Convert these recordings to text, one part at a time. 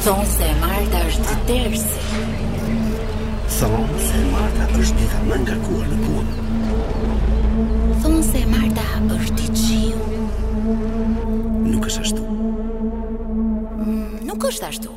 Thonë se e Marta është të tërsi. Thonë se e Marta është ters e marta s'të shkon mbarë puna. Thonë se e Marta është ditë. Nuk është ashtu. Mm, nuk është ashtu.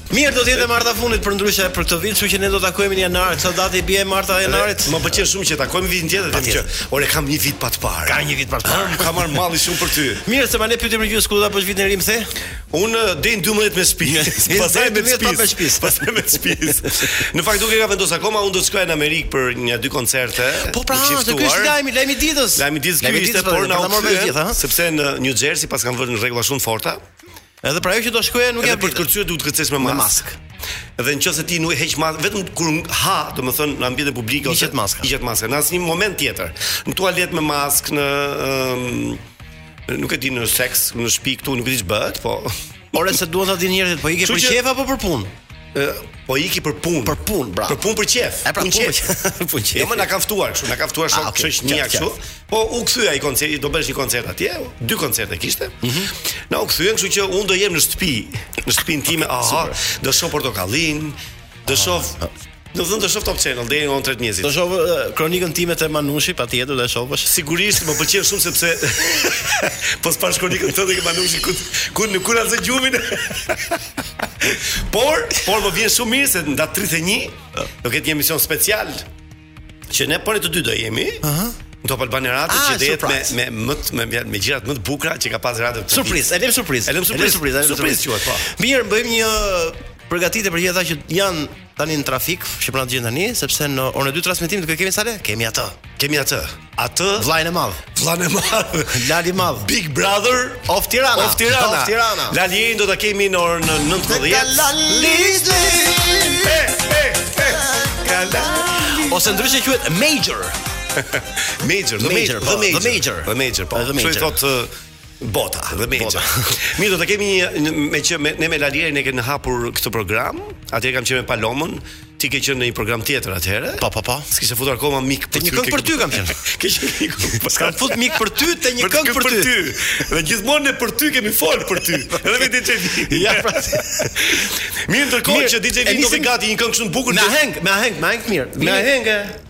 Mirë do të jetë e marta e fundit përndryshe për këtë vit, kështu që ne do takohemi në janar, çfarë date i bie e marta e janarit? Më pëlqen shumë që takohemi vitin tjetër, vetëm që ore kam një vit pa të parë. Ka një vit pa të parë. Më ka marrë malli shumë për ty. Mirë, se më pyesin rrugës ku do ta bësh vitin e ri më the? Unë deri në 12 në shpi. Pastaj në shpi. Në shpi. Pastaj në shpi. Në fakt nuk e kam vendosur akoma unë do të shkoj në Amerikë për një dy koncerte. Po pra, të ky është lajmi, lajmi i ditës. Lajmi i ditës ky ishte por na u morën gjithë, sepse në New Jersey paskan vënë rregulla shumë të forta. Edhe pra ajo që do shkoja nuk jam. Edhe për të kërcyer duhet të kërcesh me maskë. Me maskë. Dhe nëse ti nuk e heq maskën, vetëm kur ha, domethënë në ambientet publike ose hiqet maska. Hiqet maska në asnjë moment tjetër. Në tualet me maskë, në ëm nuk e di në seks, në shtëpi këtu nuk e di ç'bëhet, po. Ore se duan ta dinë njerëzit, po ikën për qejf apo për punë? Po iki për punë. Për punë, bravo. Për punë për qejf. Pra, punë qejf. Punë qejf. Jo, më na kanë ftuar kështu, na kanë ftuar ah, shok shoqëria kështu. Po u kthye ai koncerti, do bëhesh një koncert atje, dy koncerte kishte. Mhm. Na u kthyen, kështu që unë do jem në shtëpi, në shtëpinë time. Aha, do shoh portokallin, do shoh Domethënë do shoh Top Channel deri në orën mjezit. Do shoh kronikën time te Manushi patjetër do e shohësh. Sigurisht më pëlqen shumë sepse po s'pashë kronikën tënde te Manushi ku ku nuk më zë gjumi. por, por më vjen shumë mirë se në datë 31 do ketë një emision special që ne po ne të dy do jemi. Aha. Uh -huh. Në Top Albania Radio ah, që do jetë me me më me me, me gjërat më të bukura që ka pas radio. Surprizë, e lëm surprizë. E lëm surprizë, surprizë, surprizë. Surprizë quhet po. Mirë, bëjmë një përgatitje për gjithë ata që janë Tani në trafik, që po na dëgjojnë tani, sepse në orën e dytë të transmetimit do kemi sale, kemi atë. Kemi atë. Atë vllain e madh. Vllain e madh. Lali i madh. Big Brother of Tirana. Of Tirana. Of Tirana. Lali do ta kemi në orën 19. Lali. Ose ndryshe quhet Mayor. Mayor, the Mayor, the Mayor, the Mayor, po. The Mayor. Çfarë thotë bota dhe media. Mirë, do të kemi një meqë me, ne me Lali Erin e kemi hapur këtë program. Atëherë kam qenë me Palomën. Ti ke qenë në një program tjetër atëherë? Po, po, po. S'kishe futur akoma mik për ty. Një këngë për ty kam qenë. Ke qenë mik. S'kam fut mik për ty, te një këngë për ty. Dhe gjithmonë ne për ty kemi fol për ty. Edhe me DJ Vin. Ja, pra. Mirë, ndërkohë që DJ Vin do të gati një këngë shumë të bukur. Me aheng, me aheng, me aheng mirë. Me aheng.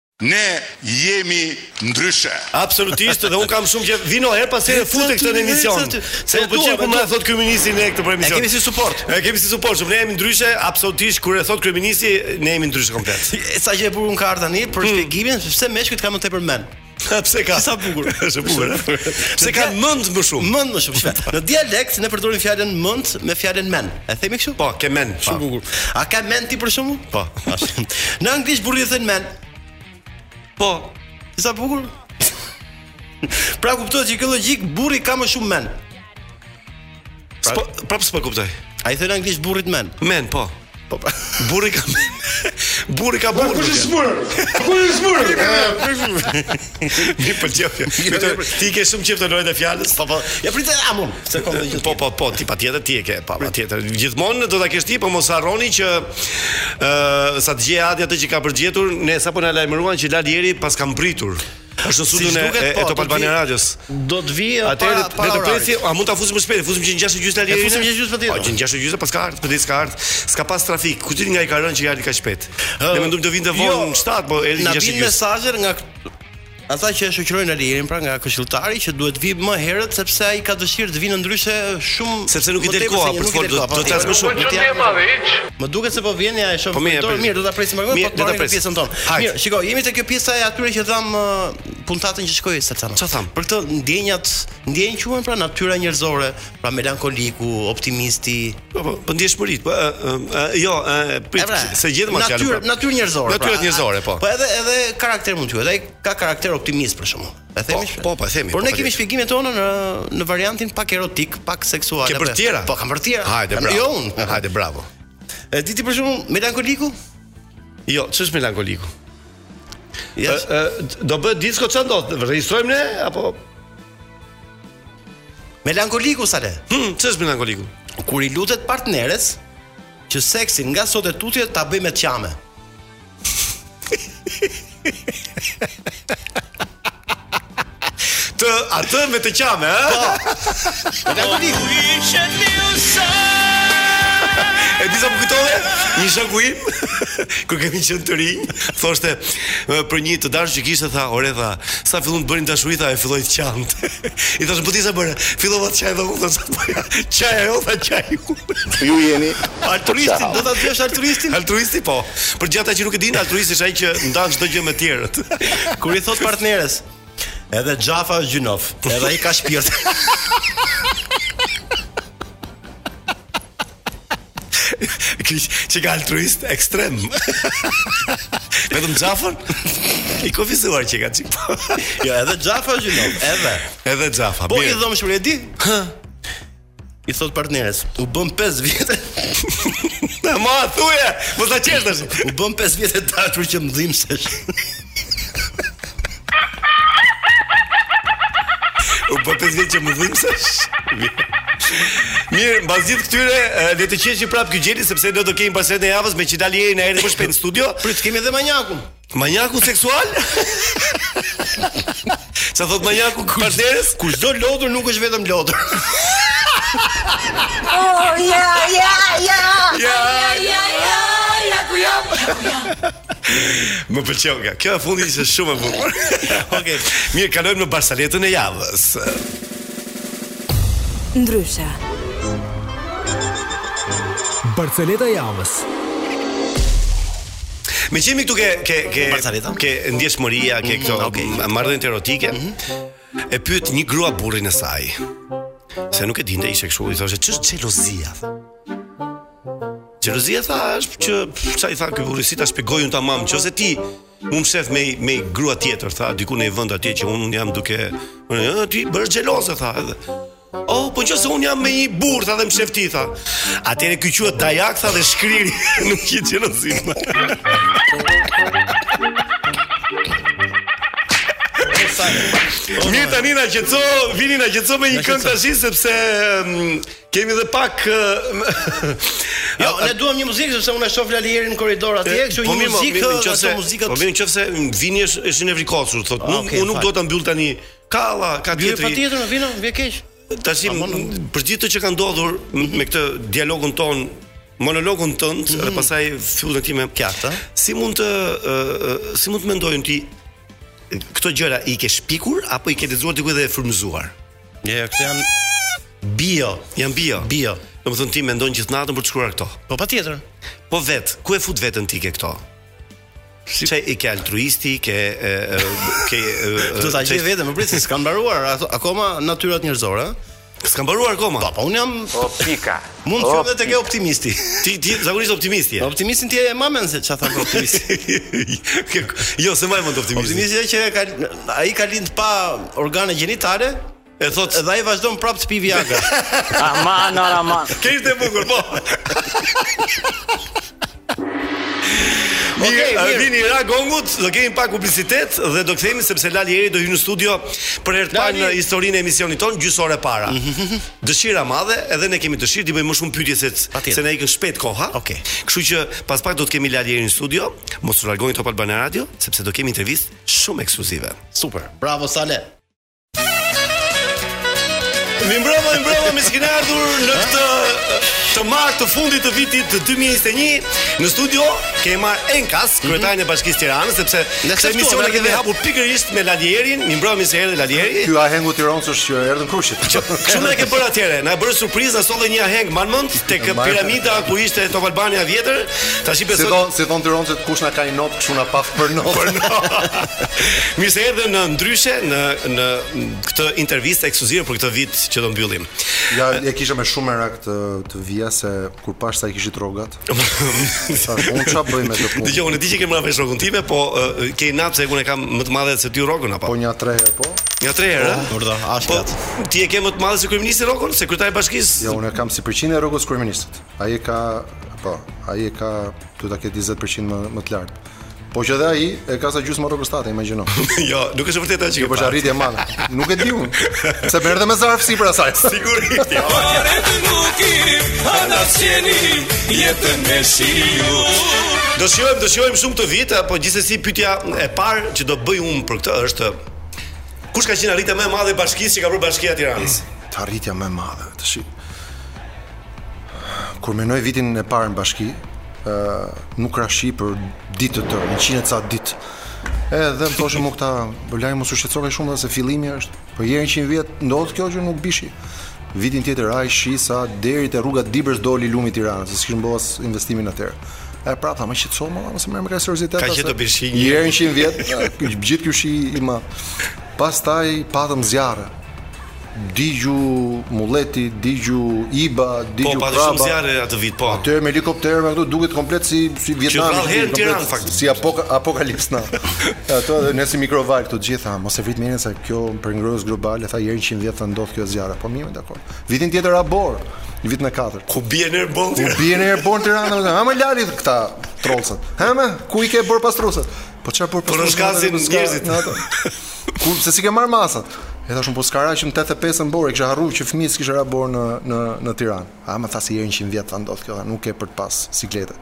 Ne jemi ndryshe. Absolutisht dhe un kam shum qejf vini her pas here fute këtë në emision se më pëlqen kur na thot kryeministri ne e kemi këtë për emision. E kemi si suport. E kemi si suport shumë ne jemi ndryshe absolutisht kur e thot kryeministri ne jemi ndryshe komplet. Sa gjë e bukur më ka ardhur tani për shpjegimin se pse meshkujt kanë më tepër men. Pse ka? Sa bukur. Është bukur. Pse kanë mend më shumë? Mend më shumë. Në dialekt ne përdorim fjalën mend me fjalën men. E themi kështu? Po, ke men. Po. Shumë bukur. A ka men ti për shembull? Po. Në anglisht burrit i thonë men. Po. Sa bukur. pra kuptohet që kjo logjik burri ka më shumë men. Pra, s'po, prapë s'po kuptoj. A i thonë anglisht burrit men. Men, po. Po pra. Burri ka men. Burri ka burrë. Kush është burrë? Kush është burrë? Më pëlqeu. Ti ke shumë qejf këto lojëra fjalësh? Po po. Ja prit, aman, se kam gjithë. Po po po, ti patjetër ti e ke, po patjetër. Gjithmonë do ta kesh ti, po mos harroni që ë sa të gjej Adi atë që ka për të gjetur, ne sapo na lajmëruan që Valieri paska mbërritur. Është në studion e, e, po, e Top Albania Radios. Do të vi para para. Atëherë të presim, a mund ta fusim më shpejt? Fusim që në 6:30 Valierin. Fusim 6:30 patjetër. Po që në 6:30 paska ardhë, për ditë s'ka ardhë, s'ka pas trafik. Ku e di nga i ka rënë që ardhi kaq shpejt? Ne mendonim të vinte vonë jo, në shtat, po erdhi gjashtë. Na vin mesazhe nga ata që e shoqërojnë Valierin pra nga këshilltari që duhet të vijë më herët sepse ai ka dëshirë të vijë, ndryshe shumë sepse nuk i del koha për të folur do të flasë më shumë do të jap më duket se po vjen ja e shoh po mirë mirë do ta presim më vonë po të marrim pjesën tonë mirë shikoj jemi te kjo pjesa e atyre që dhamë uh, puntatën që shkoi sa thamë çfarë thamë për këtë ndjenjat ndjenjë quhen pra natyra njerëzore pra melankoliku optimisti Po po, po ndjesh murit, po jo, prit, se s'e gjeta fjalën. Natyrë, natyrë njerëzore. Natyrë pra, njerëzore, po. Po edhe edhe karakter mund të thuhet, ai ka karakter optimist për shembull. E themi. Po, po, po, themi. Por po, ne kemi shpjegimet tona në në variantin pak erotik, pak seksual. Ke prapë të tjera? Po, kam prapë të tjera. Hajde, bravo. Jo unë. Hajde, bravo. E di ti për shembull melankoliku? Jo, ç'është melankoliku? Yes. Do bëhet disko çfarë do të regjistrojmë ne apo Melankoliku sa le. Hm, ç'është melankoliku? Kur i lutet partneres që seksin nga sot e tutje ta bëjmë me të qame. Ta bëjmë me të qame, ha? Po. Po ka kujt? E di ça më kujtove? Një shoku im, kur kemi qenë të rinj, thoshte për një të dashur që kishte tha, "Ore tha, sa filluam të bënim dashuri tha, e filloi të qante." I thashë, "Po ti ça bëre?" Fillova të qaj dhe unë thashë, "Po ja, qaj ajo tha qaj." Ju jeni Altruisti, do ta dish altruistin? Altruisti po. Për gjithë ata që nuk e dinë, altruist është ai që ndan çdo gjë me të tjerët. Kur i thot partneres, edhe Xhafa është gjynah, edhe ai ka shpirt. Që ka altruist ekstrem. Vetëm Xhafën i kufizuar që ka çik. Jo, edhe Xhafa është gjynah, edhe. Edhe Xhafa. Po i dhomshur e di? Hë. i thot partneres, u bëm 5 vjet. Na ma thuje, po ta qesh tash. U bëm 5 vjet e dashur që më dhimbsesh. u bëm 5 vjet që më dhimbsesh. Mirë, mbas gjithë këtyre le të qeshim prapë ky gjeli sepse do të kemi barcaletën e javës meqë Lalieri na erdhi më shpejt në studio. Prit, kemi edhe manjakun. Manjaku seksual? Ça thot manjaku partneres? Kur çdo lodër nuk është vetëm lodër. Oh, ja, ja, ja. Ja, ja, ja. Ja, ku jam? Më pëlqeu kjo. Kjo e fundi ishte shumë e bukur. Okej. Mirë, kalojmë në Barcaletën e javës. Ndryshe. Barceleta e javës. Me që jemi këtu ke ke ke Barceleta. ke ndjeshmëria, ke këto Mm, okay. mm, marrëdhëniet erotike. E pyet një grua burrin e saj. Se nuk e dinte, ishte kështu, i thoshte ç'është xhelozia. tha. Xhelozia tha është që pff, ça i tha ky burri si ta shpjegoj unë tamam, që se ti mu më shef me një grua tjetër, tha diku në një vend atje që unë unë jam duke unë "Ë, ti bësh xheloze tha edhe. Oh, po që se un jam me një burrë tha dhe më shef ti tha. Atëherë kjo quhet dajak tha dhe s'ka lidhje me xhelozinë. Mirë tani na qetso, vini na qetso me një këngë tash sepse mm, kemi edhe pak Jo, ne duam një muzikë sepse unë e shoh Lalierin në korridor atje, kështu po një muzikë, ato muzikë. Po mirë, nëse vini është është në frikosur, thotë, ah, nuk unë nuk do ta mbyll tani Ka valla, ka tjetri. Bie patjetër, më vjen, më vjen keq. Tash për gjithë atë që ka ndodhur mhm. me këtë dialogun ton monologun tënd mm -hmm. dhe pastaj fillon ti me kjartë. Si mund të uh, si mund të mendoj unë, ti këto gjëra i ke shpikur apo i ke lexuar diku dhe je frymëzuar? Ja, ja, këto janë bio, janë bio. Bio. Domethënë ti mendon gjithë natën për të shkruar këto. Po patjetër. Po vet, ku e fut veten ti ke këto? Si çaj i ke altruisti, i ke ke do ta gjej veten, më prit se s'kam mbaruar akoma natyrat njerëzore. S'ka mbaruar akoma. Po, po un jam opika. Mund të thotë tek optimisti. Ti ti zakonisht optimisti je. Optimistin ti e mban mend se çfarë thosh optimisti. jo, s'e mbaj mend optimisti. Optimisti që ai ka lind pa organe gjenitale, E thotë edhe ai vazhdon prap të pi Viagra. aman, or aman. Ke ishte bukur, po. Okej, okay, mirë. Vini i ra gongut, do kemi pak publicitet dhe do kthehemi sepse Lali Eri do hyjë në studio për herë të parë në historinë e emisionit tonë gjysmë ore para. Mhm. Dëshira e madhe, edhe ne kemi dëshirë të bëjmë më shumë pyetje se se na ikën shpejt koha. Okej. Okay. Kështu që pas pak do të kemi Lali Eri në studio, mos u largoni Top Albania Radio sepse do kemi intervistë shumë ekskluzive. Super. Bravo Sale. Mirëmbrëma, mirëmbrëma, mirë se keni ardhur në këtë të martë të fundit të vitit 2021 Në studio kemi marrë enkas, mhm. kryetarin e bashkisë Tiranë Sepse këtë emision e kemi hapur pikërisht me Lali Erin Mirëmbrëma, mirë se erdhe Lali Eri Ky ahengu i Tironës është që erdhën krushqit Që kështu na e ke bërë atëherë, na e bëre surprizë Solle një aheng mbaj mend tek piramida ku ishte Top Albania e vjetër Tashi Si thonë tironsit kush na ka inot, kush na paftë për inot Mirë se erdhe në Ndryshe në në këtë intervistë ekskluzive për këtë vit që do mbyllim. Ja e kisha me shumë merak të të vija se kur pashë sa i kishit rrogat. Sa unë ça bëj me këtë punë. Dëgjo unë di që ke marrë vesh rrogën time, po ke inat se unë kam më të madhe se ty rrogën apo? Po një tre herë po. Një tre herë. Po, urdhë, as po, Ti e ke më të madhe se kryeministri rrogën, se kryetari i bashkisë? Jo, unë kam si përqindje të rrogës kryeministrit. Ai e ka, po, ai e ka, duhet ta ketë 20% më më të lartë. Po që dhe ai e ka sa gjysma e rrogës tate, imagjino. jo, nuk është e vërtetë ajo që. Po është arritje e madhe. Nuk e di unë. Se merr edhe me zarf sipër asaj. Sigurisht. Jo. Ore të nuk i ana çeni jetën me shiu. Do shojmë, do shojmë shumë këtë vit, apo gjithsesi pyetja e parë që do bëj unë për këtë është kush ka qenë arritja më e madhe e bashkisë që ka bërë bashkia e Tiranës? Të arritja më e madhe. Tash Kur menoj vitin e parë në bashki, nuk ra shi për ditë të tëra, njëqind e ca ditë. Edhe më thoshin këta, vallaj mos u shqetëso shumë dhe se fillimi është, po një herë në njëqind vjet ndodh kjo që nuk bie shi. Vitin tjetër ra një shi sa deri te rruga e Dibrës doli lumi i Tiranës, se s'kishim bërë investimin atëherë. E prapë tha, mos u shqetëso më, mos e merr me kaq seriozitet. Ka që të bie shi një herë në njëqind vjet, gjithë ky shi i madh. Pastaj patëm zjarre, digju Mulleti, digju Iba, po, digju Krraba. Po, pati shumë zjarre atë vit, po. Atë me helikopterë me ato dukej komplet si si Vietnam. Që rrallë herë Tiranë fakt. Si apok Apocalypse Now. Ato edhe ne si mikrovalë këtu të gjithë, mos e vrit mendjen se kjo prej ngrohjes globale, tha një herë në 100 vjet ndodh kjo zjarre. Po mirë, dakor. Vitin tjetër ra borë, në vitin e katërt. Ku bie në Erbon? Ku bie njëherë borë n'Tiranë? Hë mo Lali këta trollsat. Hë mo, ku i ke borëpastrusat? Po çfarë po po rrëshqasin njerëzit në ato. Ku se si ke marr masat? E thashë unë po s'ka ra që në 85 në borë, kisha harruar që fëmijë s'kishte ra borë në në në Tiranë. A më tha një herë 100 vjet tha ndodh kjo, nuk ke për të pas siklet.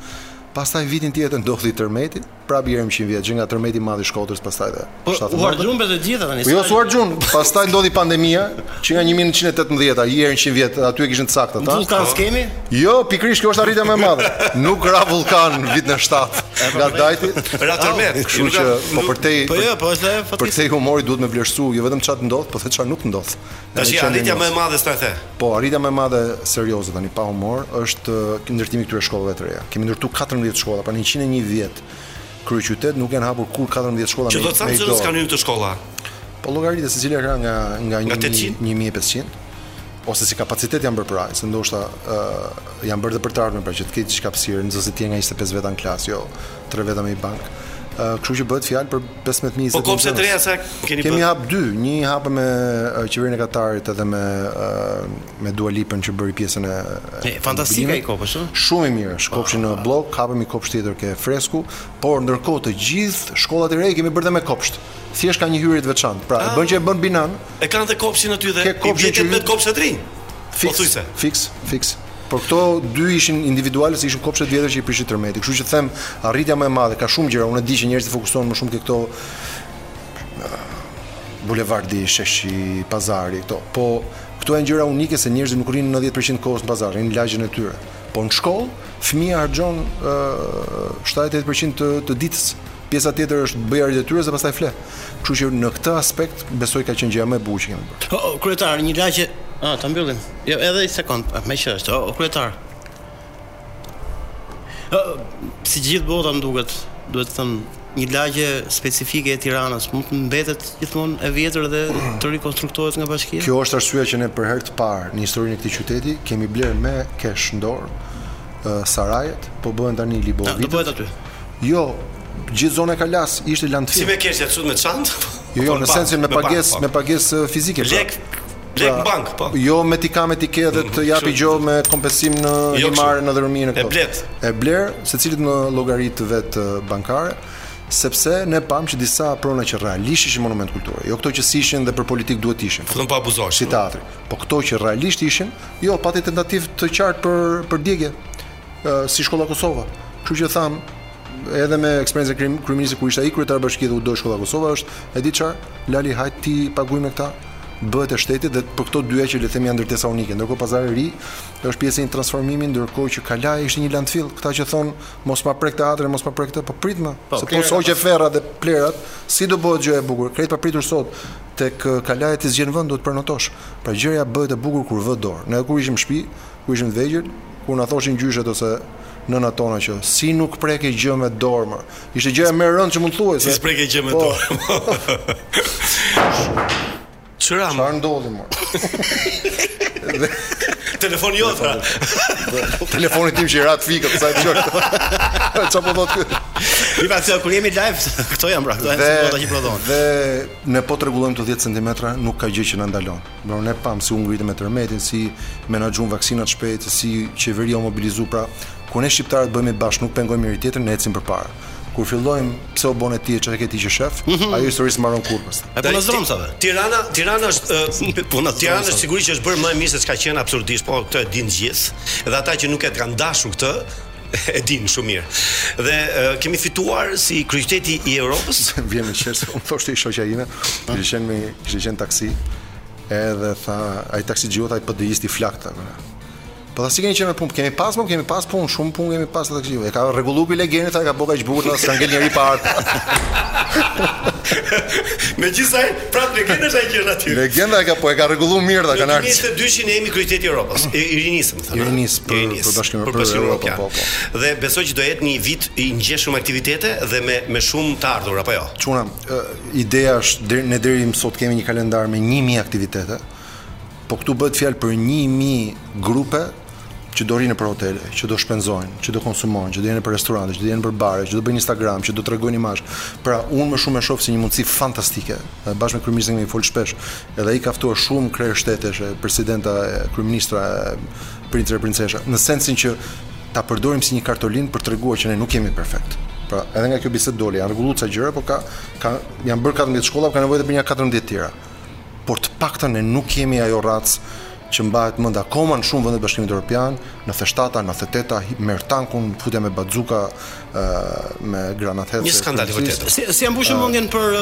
Pastaj vitin tjetër ndodhi tërmeti, prapë një herë 100 vjet, që nga tërmeti i madh i Shkodrës pastaj dhe. Po u harxhun të gjitha tani. Po jo u harxhun, pastaj ndodhi pandemia, Që nga një mijë e nëntëqind e tetëmbëdhjetë një herë njëqind vjet aty e kishin të saktë ata. Vullkan s'kemi? Jo, pikërisht kjo është arritja më e madhe. Nuk ra vullkan vitin e shtatë nga Dajti. Ra tërmet. Kështu që po përtej. Po jo, po është ajo faktikisht. Përtej humorit duhet me vlerësu jo vetëm ça ndodh, po edhe ça nuk ndodh. Tash arritja më e madhe s'e the. Po arritja më e madhe serioze tani pa humor është ndërtimi i këtyre shkollave të reja. Kemi ndërtu katërmbëdhjetë shkolla, pra njëqind e një vjet. kryeqytet nuk janë hapur kurrë katërmbëdhjetë shkolla me një dorë. Që do të thotë sa nxënës kanë hyrë te këto shkolla? Po llogarite secila ka nga nga një mijë një mijë e pesëqind ose si kapacitet janë bërë pra, se ndoshta ë janë bërë dhe për të ardhmen pra që të ketë dhe hapësirë, në sensin nga 25 veta në klasë, jo tre veta në bankë. Ë kështu që bëhet fjalë për 15000 Po kopshte të reja sa keni bërë? Kemi hap dy, një e hapëm me qeverinë e Katarit edhe me me Dua Lipën që bëri pjesën e e fantastike ai kopsht ë shumë i mirë është kopshti në Bllok hapëm një kopsht tjetër ke Fresku por ndërkohë të gjithë shkollat e reja i kemi bërë dhe me kopsht thjesht ka një hyrje të veçantë pra e ah. bën që e bën binanë e kanë dhe kopshtin aty dhe i bie të me kopsht të drinj fiks po fiks fiks Por këto dy ishin individuale se ishin kopshte të vjetër që i prishi tërmeti. Kështu që them, arritja më e madhe ka shumë gjëra. Unë e di që njerëzit fokusohen më shumë ke këto bulevardi, sheshi, pazari, këto. Po Këto janë gjëra unike se njerëzit nuk rrinë nëntëdhjetë për qind të kohës në pazar, rrinë në lagjen e tyre. Po në shkollë, fëmija harxhon shtatëdhjetë e tetë për qind të të ditës. Pjesa tjetër është byar i të tjerëve dhe pastaj fle. Kështu që në këtë aspekt besoj ka qenë gjëja më e bukur që kemi bërë. O, o kryetar, një lagje, a ta mbyllim? Jo, edhe një sekond, meqë është. O, o kryetar. Si gjithë bota më duket, duhet të them, një lagje specifike e Tiranës mund të mbetet gjithmonë e vjetër dhe të rikonstruktohet nga bashkia? Kjo është arsyeja që ne për herë të parë në historinë e këtij qyteti kemi blerë me cash në dorë sarajet, po bëhen tani Libohovitët. Do bëhet aty. Jo, gjithë zona e Kalasë ishte landfill. Si me cash ja çut në çantë? Jo, jo, në sensin me pagesë, me pagesë fizike. Pra. Lek Lek pra, bankë, po. Jo me tika me tike dhe të japi gjo me kompensim në Himarë në Dhërmi në këto. E bletë. E blerë, secilit në llogari të vet bankare, sepse ne pamë që disa prona që realisht ishin monument kulture, jo këto që s'ishin dhe për politikë duhet të ishin. Po të pa abuzosh. Si teatri. Po këto që realisht ishin, jo, pati tentativë të qartë për, për djegje. si Shkolla Kosova. Kështu që them edhe me eksperiencën e kryeministrit kur ishte ai kryetar i bashkisë dhe u dogj Shkolla Kosova ishte e di çfarë, Lali hajt t'i paguajmë me këta buxhetet e shtetit dhe për këto dyja që le të themi janë ndërtesa unike. Ndërkohë pazari i ri është pjesë e një transformimi ndërkohë që Kalaja ishte një landfill. Këta që thonë mos ma prek teatrin, mos ma prek këtë, po prit mo, po, se po s'hoqe ferrat dhe plehrat, si do bëhet gjëja e bukur? Krejt papritur sot tek Kalaja ti s'gjen vend do të prenotosh. Pra gjëja bëhet e bukur kur vë dorë. Ne kur ishim në shtëpi, Kur ishim të vegjël, kur na thoshin gjyshet ose nënat tona që si nuk preke gjë me dorë mo. Ishte gjëja më e rëndë që mund të thuhej se. Si preke gjë me po. dorë. Çfarë. Çfarë ndodhi mo? Telefoni jot. Telefoni tim që i ra të fikët, sa e dëgjoj. Çfarë po thotë ky? Mi pa kjo, kur jemi live, këto janë pra, këto janë si bota që prodhon. Dhe ne po të rregullojmë të 10 cm, nuk ka gjë që na ndalon. Ndërsa ne pamë si u ngritëm me tërmetin, si menaxhuam vaksinat shpejt, si qeveria u mobilizua, pra kur ne shqiptarët bëhemi bashkë, nuk pengojmë njëri tjetrin, ne ecim përpara. Kur fillojmë, pse u bëre ti e çfarë ke ti që shef, ajo histori s'mbaron kurrë pastaj. E punë zromsave. Tirana, Tirana është punë. Tirana është sigurisht që është bërë më e mirë se çka qenë absurdisht, po këtë e dinë të gjithë. Dhe ata që nuk e kanë dashur këtë, e dinë shumë mirë. Dhe uh, kemi fituar si kryeqyteti i Evropës. Më vjen me qesh, më thoshte e shoqja ime, ah. kishte qenë me kishte qenë në taksi. Edhe tha, ai taksixhiu, tha, ai PD-ist i flaktë, tha. Po tash kemi qenë me punë, kemi pas, po kemi pas punë, shumë punë kemi pas, tha taksixhiu. E ka rregullu pis legeni, tha, e ka bo kaq bukur, s'ka ngel njeri pa ardh. Me gjithatë, prapë legenda është ajo që është aty. Legenda e ka po e ka rregulluar mirë, tha, kanë ardhur. Në 2022 jemi kryeqytet i Europës. I, i rinisë. Thënë, i rinisë për, për bashkim, për bashkim europian. Po, po, po. Dhe besoj që do jetë një vit i ngjeshur me aktivitete dhe me me shumë të ardhur apo jo. Çuna, ideja është ne deri më sot kemi një kalendar me 1000 aktivitete. Po këtu bëhet fjalë për 1000 grupe që do rrinë për hotele, që do shpenzojnë, që do konsumojnë, që do jenë për restorante, që do jenë për bare, që do bëjnë Instagram, që do tregojnë imazh. Pra, unë më shumë e shoh si një mundësi fantastike Bashkë me kryeministrin kemi fol shpesh, edhe ai ka ftuar shumë krerë shtetesh, presidenta, kryeministra, princë e princesha, në sensin që ta përdorim si një kartolinë për të treguar që ne nuk jemi perfekt. Pra, edhe nga kjo bisedë doli, janë rregulluar ca gjëra, por ka ka janë bërë 14 shkolla, ka nevojë edhe për një 14 tjera. Por të paktën ne nuk jemi ajo racë që mbahet mend akoma në shumë vende të Bashkimit Evropian, në 97-ta, në 98-ta, merr tankun, futja me bazuka, me granatë hedhëse. Një skandal i vërtetë. Si si ja mbushën mendjen për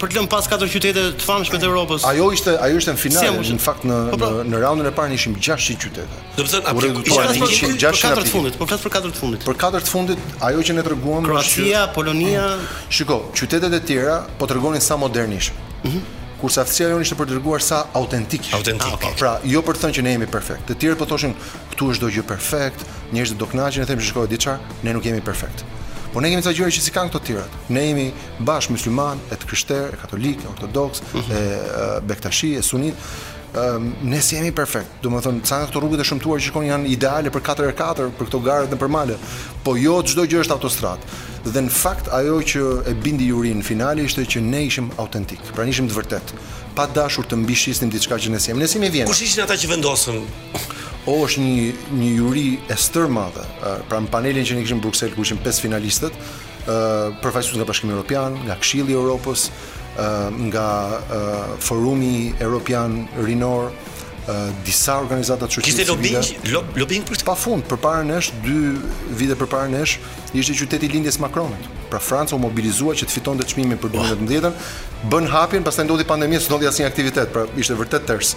për të lënë pas katër qytete të famshme të Evropës. Ajo ishte ajo ishte në finale, në fakt po, pra, në, në raundin e parë ishim 600 qytete. Do të thotë po flas për katër të fundit, po flas për katër të fundit. Për katër të fundit ajo që ne treguam Kroacia, Polonia. Mm. Shiko, qytetet e tjera po tregonin sa modern ishin. Mhm. Kurse aftësia jonë ishte për të treguar sa autentikë ishim. Autentik. Ah, pra, jo për të thënë që ne jemi perfekt. Të tjerët po thoshin këtu është çdo gjë perfekt, njerëzit do kënaqen, ne themi shiko diçka. Ne nuk jemi perfekt. Po ne kemi ca gjëra që s'i kanë këto të tjerat. Ne jemi bashkë myslimanë, e të krishterë, e katolikë, e ortodoksë, mm -hmm. e bektashi, e sunitë. Um, ne s'jemi perfekt. Domethënë, ca nga këto rrugët e shëmtuara që shikoni janë ideale për 4x4, për këto garët nëpër male. Po jo çdo gjë është autostradë. Dhe në fakt, ajo që e bindi jurinë në finale ishte që ne ishim autentikë, pra ishim të vërtetë, pa dashur të mbishisnim diçka që ne s'jemi. Ne s'jemi Vjenë. Kush ishin ata që vendosën O është një një juri e stërmadhe. Pra në panelin që ne kishim në Bruksel ku ishin pesë finalistët, ë përfaqësues nga Bashkimi Evropian, nga Këshilli i Evropës, ë nga e, Forumi Evropian Rinor, ë disa organizata të shoqërisë civile. Kishte lobing, lob, lobing për këtë. Pa fund, përpara nesh dy vite përpara nesh ishte qyteti i lindjes së Macronit. Pra Franca u mobilizua që të fitonte çmimin për 2019-ën, bënë hapjen, pastaj ndodhi pandemia, s'ndodhi asnjë aktivitet, pra ishte vërtet ters.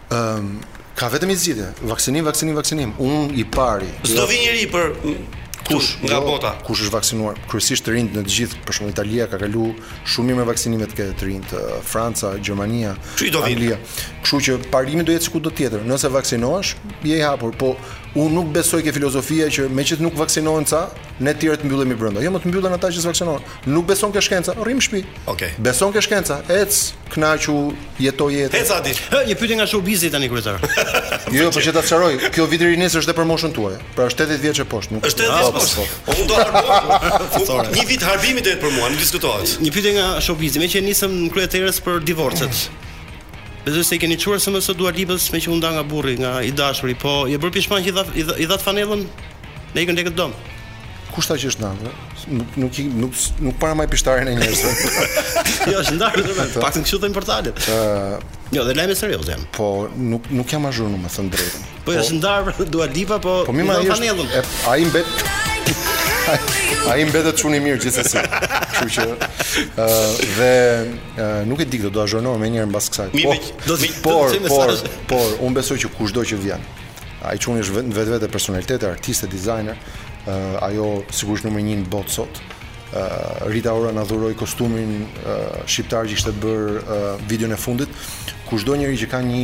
Ëm ka vetëm një zgjidhje, vaksinim, vaksinim, vaksinim. Unë i pari. S'do vi njeri për, kush nga, jo, bota. Kush është vaksinuar? Kryesisht të rinjtë në të gjithë, për shembull Italia ka kaluar shumë mirë me vaksinimet ke të rinjtë, Franca, Gjermania, Anglia. Kështu që parimi do jetë si kudo tjetër. Nëse vaksinohesh, je i hapur, po unë nuk besoj ke filozofia që meqë nuk vaksinohen ca, Ne të tjerët të mbyllemi brenda. Jo more, të mbyllen ata që s'vaksinohen. Nuk beson ke shkenca, rri në shtëpi. Okej. Okay. Beson ke shkenca, ec, kënaqu, jeto jetën. Ec Adi. Hë, një pyetje nga showbizi tani kryetar. jo, jo, po që ta sqaroj, ky viti i rinisë është edhe për moshën tuaj. Pra është 80 vjeç e poshtë, nuk është 80 vjeç. Po, po. Unë do harboj. Një vit harbimi do jetë për mua, nuk diskutohet. Një pyetje nga showbizi, meqë nisëm, kryetar, sot për divorcet. Besoj se i keni çuar SMS Dua Lipës meqë u nda nga burri, nga i dashuri, po je bërë pishman që i dha i dha, i dha fanellën me ikën lekët dëm. Kush tha që është ndarë? Nuk nuk nuk nuk para mbaj pishtarin e njerëzve. jo, është ndarë, paktën kështu thonë portalet. Ë, jo, dhe lajme serioze janë. Po, nuk nuk jam azhur në me thënë të drejtën. Po, po është ndarë pra, Dua Lipa, po Po më ai është. Ai mbet. Ai mbetet çun i mirë gjithsesi. Kështu që ë dhe nuk e di këtë, do të azhurnohem menjëherë mbas kësaj. Po, do të po, të them por, por unë besoj që kushdo që vjen, ai çuni është vetë vetë personalitet, artist e dizajner, uh, ajo sigurisht numër 1 në botë sot. Uh, Rita Ora na dhuroi kostumin uh, shqiptar që ishte bërë uh, videon e fundit. Kushdo njeri që ka një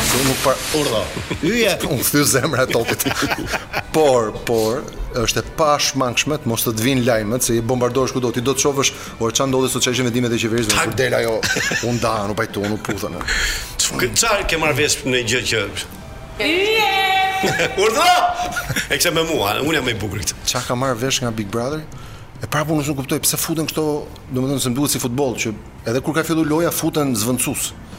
Se unë nuk par... Urdhro, yje! Unë këthy zemra e topit. por, por, është e pashmangshme të mos të të vinë lajmet, se bombardohesh kudo, ti do të shohësh, ore ça ndodhi sot, ça ishin vendimet e qeverisë, kur del ajo, u nda, u pajtu, u puthën. Këtë ça ke marrë vesh në gjë që... Yje! Urdo! E kishte me mua, unë jam më i bukri. Ça ke marrë vesh nga Big Brother? E pra po nuk kuptoj pse futen këto, domethënë se më duket si futboll që edhe kur ka filluar loja futen zëvendësues.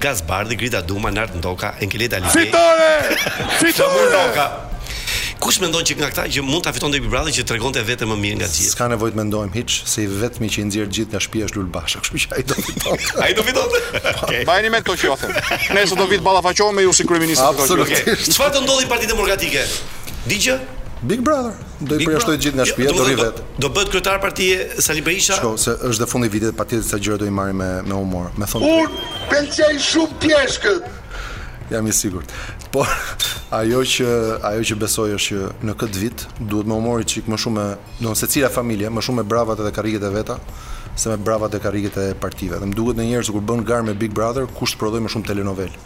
Gaz Bardhi, Grida Duma, Nard Ndoka, Enkelejd Alibeaj. Fitore! Fitore! Ndoka. Kush mendon që nga këta që mund ta fitonte Big Brother që tregonte veten më mirë nga gjithë? S'ka nevojë të mendojmë hiç, se i vetmi që i nxjerr gjithë nga shtëpia është Lul Basha, kështu që ai do fitonte. ai do fitonte. Okej. Mbajeni mend këto që ju them. Nesër do vij t'ballafaqohem me ju si kryeministër. Absolutisht. Çfarë do ndodhi n'Partinë Demokratike? Di gjë? Big Brother. Do i përjashtojë gjithë nga shtëpia, do rri vet. Do bëhet kryetar partie Sali Berisha. Shiko, se është dhe fundi i vitit, patjetër disa gjëra do i marrim me me humor. Me thonë. Un pëlqej shumë pjeshkët. Jam i sigurt. Po ajo që ajo që besoj është që në këtë vit duhet me u marrë i çik më shumë, domethënë secila familje, më shumë me bravat edhe karriget e veta se me bravat e karriget e partive. Dhe më duket ndonjëherë kur bën garë me Big Brother, kush të prodhojë më shumë telenovela.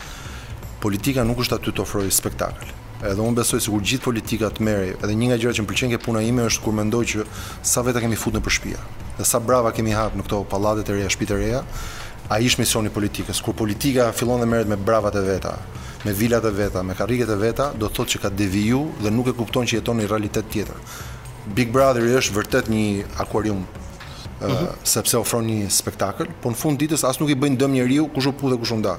Politika nuk është aty të ofrojë spektakël. Edhe unë besoj sikur gjithë politika të merrej, edhe një nga gjërat që më pëlqen ke puna ime është kur mendoj që sa veta kemi fut nëpër shpija dhe sa brava kemi hap në këto pallatet e reja, shpitë e reja, ai është misioni i politikës. Kur politika fillon dhe merret me bravat e veta, me vilat e veta, me karriget e veta, do të thotë që ka deviju dhe nuk e kupton që jeton një realitet tjetër. Big Brother-i është vërtet një akuarium sepse ofron një spektakël, por në fund të ditës as nuk i bëjnë dëm njeriu kush u puth e kush u nda.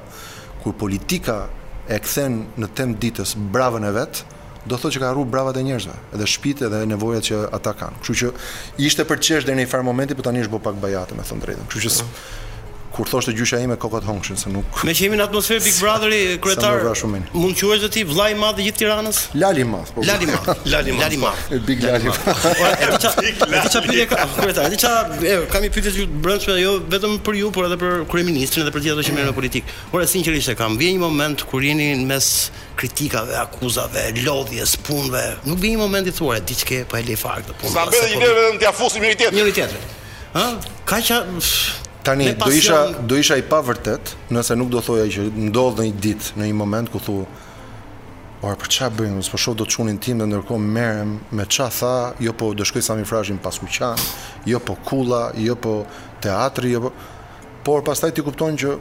Kur politika e kthen në temë t'ditës bravën e vet, do thotë që ka harruar bravat e njerëzve, edhe shpitë edhe nevojat që ata kanë. Kështu që ishte për të qesh deri në një farë momenti, por tani është bërë pak bajate, me thënë drejtën. Kështu që kur thoshte gjyshja ime kokat hongshin se nuk Me që jemi në atmosferë Big Brother-i kryetar mund quhesh dhe ti vllai i madh i gjithë Tiranës? Lali madh. Lali madh, lali madh, lali madh. E big lali madh. Ore, e di ça, e di ça pyetje kam, kryetar, e di ça, kam një pyetje të brendshme jo vetëm për ju, por edhe për kryeministrin dhe për gjithë ato që merren në politikë. Ore, sinqerisht e kam, vjen një moment kur jeni në mes kritikave, akuzave, lodhjes, punëve. Nuk vjen një moment e thua, di ç'ke, po e lej fare këtë punë. Sa bëhet një po vetëm t'ia fusim njëri tjetrit. Njëri tjetrit. Ë? Kaq Tani do isha do isha i pavërtet nëse nuk do thoja që ndodh një ditë në një moment ku thu Ore për ça bëj unë, s'po shoh dot çunin tim dhe ndërkohë merrem me ça tha, jo po do shkojë Sami Frashri n'Paskuqan, jo po Kulla, jo po teatri, jo po por pastaj ti kupton që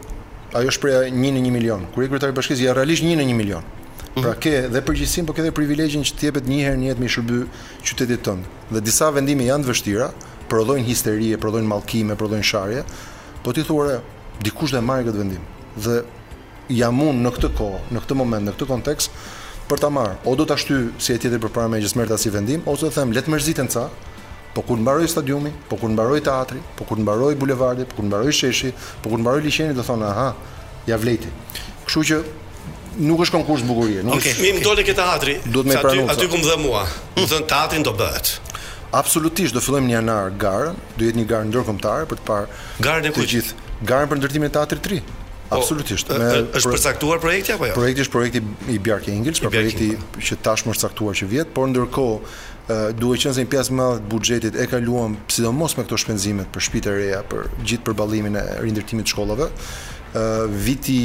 ajo shprehja 1 në 1 milion. Kur je kryetar i bashkisë je realisht 1 në 1 milion. Mhm. Pra ke dhe përgjegjësinë, por ke dhe privilegjin që të jepet një herë në jetë me shërby qytetit tënd. Dhe disa vendime janë të vështira, prodhojnë histeri, prodhojnë mallkime, prodhojnë sharje, po ti thua dikush do e marrë këtë vendim. Dhe Jam unë në këtë kohë, në këtë moment, në këtë kontekst për ta marrë, o do ta shtyj si e tjetri përpara meje që s'merr asnjë vendim, ose do të them le të mërziten ca, po kur të mbarojë stadiumi, po kur të mbarojë teatri, po kur të mbarojë bulevardi, po kur të mbarojë sheshi, po kur të mbarojë liqeni do thonë aha, ia vlejti. Kështu që nuk është konkurs bukurie, nuk okay. është. Mi më dole te teatri. Duhet me pranuar. Aty ku më dhemb mua. Do të thotë teatri do bëhet. Absolutisht do fillojmë në janar garën, do jetë një garë ndërkombëtare për të parë garën e kujt? Të gjithë garën për ndërtimin e teatrit të ri. Po, Absolutisht. Me, është përcaktuar projekti apo jo? Projekti është projekti i Bjarke Ingels, pra projekti po. që tashmë është caktuar që vjet, por ndërkohë duke qenë se një pjesë të madhe të buxhetit e kaluam sidomos me këto shpenzime për shtëpitë e reja, për gjithë përballimin e rindërtimit të shkollave, viti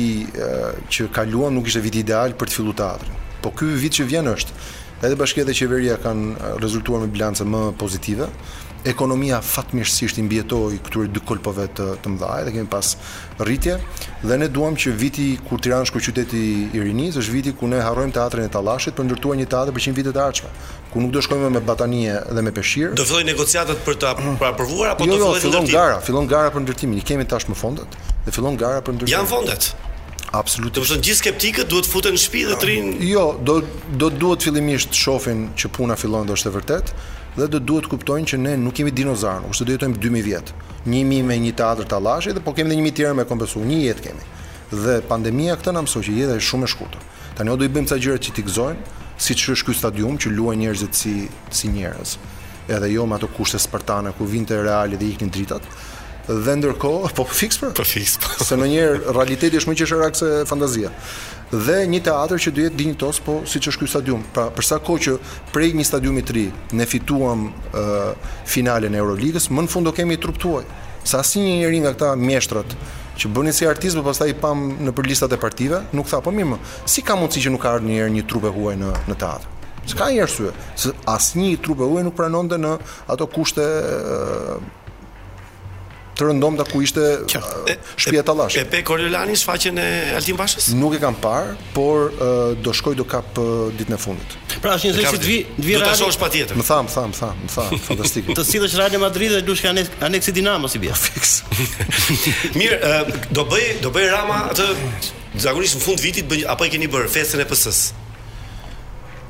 që kaluam nuk ishte viti ideal për të filluar teatrin. Po ky vit që vjen është edhe bashkia dhe qeveria kanë rezultuar me bilance më pozitive, ekonomia fatmirësisht i mbijetoi këtyre dy kolpove të mëdha, dhe kemi pas rritje dhe ne duam që viti kur Tirana është kryeqyteti i rinisë, është viti ku ne harrojmë teatrin e tallashit për të ndërtuar një teatër për njëqind vitet e ardhshme, ku nuk do shkojmë më me batanije dhe me peshqir. Do fillojnë negociatat për ta aprovuar apo jo, do jo, fillojë jo, fillon gara, fillon gara për ndërtimin. I kemi tashmë fondet dhe fillon gara për ndërtimin. Janë fondet. Absolutisht. Do të thotë gjithë skeptikët duhet të futen në shtëpi dhe të rrinë. Jo, do do duhet fillimisht të shohin që puna fillon dhe është e vërtetë. Dhe do duhet të kuptojnë që ne nuk jemi dinozaurë, nuk është se do jetojmë dy mijë vjet. Një mijë me një teatër tallashi dhe po kemi dhe një mijë të tjerë me kompensu, një jetë kemi. Dhe pandemia këtë na mësoi që jeta është shumë e shkurtër. Tani o do i bëjmë këto gjërat që t'i gëzojmë, siç është ky stadium që luajnë njerëzit si si njerëz, edhe jo me ato kushte spartane kur vinte Reali dhe iknin dritat, dhe ndërkohë, po fiks pra. Po fiks po. Se ndonjëherë realiteti është më qesharak se fantazia. Dhe një teatër që do jetë dinjitoz, po siç është ky stadium. Pra për sa kohë që Prej një stadiumi të ri ne fituam finalen e Euroligës, më në fund do kemi trupa të huaja. Se asnjë njeri nga këta mjeshtrat që bënin si artistë, por pastaj i pamë nëpër listat e partive, nuk tha po mirë mo, si ka mundësi që nuk ka ardhur ndonjëherë një trupë e huaj në në teatr. Se ka një arsye, se asnjë trupë e huaj nuk pranonte në ato kushte të rëndomta ku ishte shtëpia e tallashit. E pe Koriolani shfaqjen e Altin Bashës? Nuk e kam parë, por do shkoj do kap ditën e fundit. Pra është një zë që të vi, të vi. Do ta shohësh patjetër. Më thanë, thanë, thanë, më thanë, fantastike. Të sillesh Real Madrid dhe lush kanë aneksi Dinamo si bie. Fiks. Mirë, do bëjë, do bëjë Rama atë zakonisht në fund të vitit bën apo e keni bërë festën e PS-së?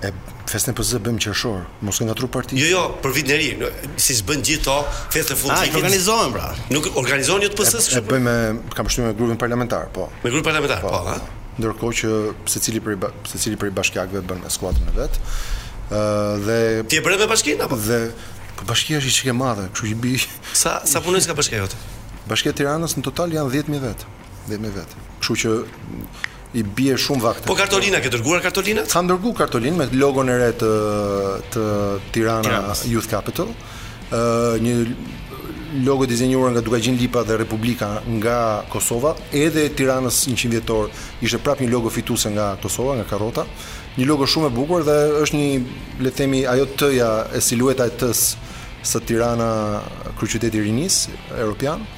E festën e PS-së e bëjmë në qershor, mos e ngatërro partinë. Jo, jo, për vitin e ri, si s'bën gjithë ato, festë në fund të vitit. organizohen pra. Nuk organizohen jo të PS-së kështu. E bëjmë kam përshtypjen me grupin parlamentar, po. Me grupin parlamentar, po, po ha. Ndërkohë që secili prej secili prej bashkiakëve bën me skuadrën e vet. Ë dhe Ti e bëre me bashkinë apo? Dhe po bashkia është një çikë e madhe, kështu që bi. Sa sa punojnë te bashkia jote? Bashkia e Tiranës në total janë 10000 vetë. dhe mijë vet. Kështu që i bie shumë vakte. Po kartolina ke dërguar kartolinat? Kam dërguar kartolinë me logon e re të të Tirana Youth Capital. Ë uh, një logo dizenjuar nga Dukagjin Lipa dhe Republika nga Kosova, edhe Tiranës 100 vjetor ishte prapë një logo fituese nga Kosova, nga Karrota. Një logo shumë e bukur dhe është një, le të themi, ajo T-ja e silueta e T-s së Tirana, kryeqyteti i rinisë europian.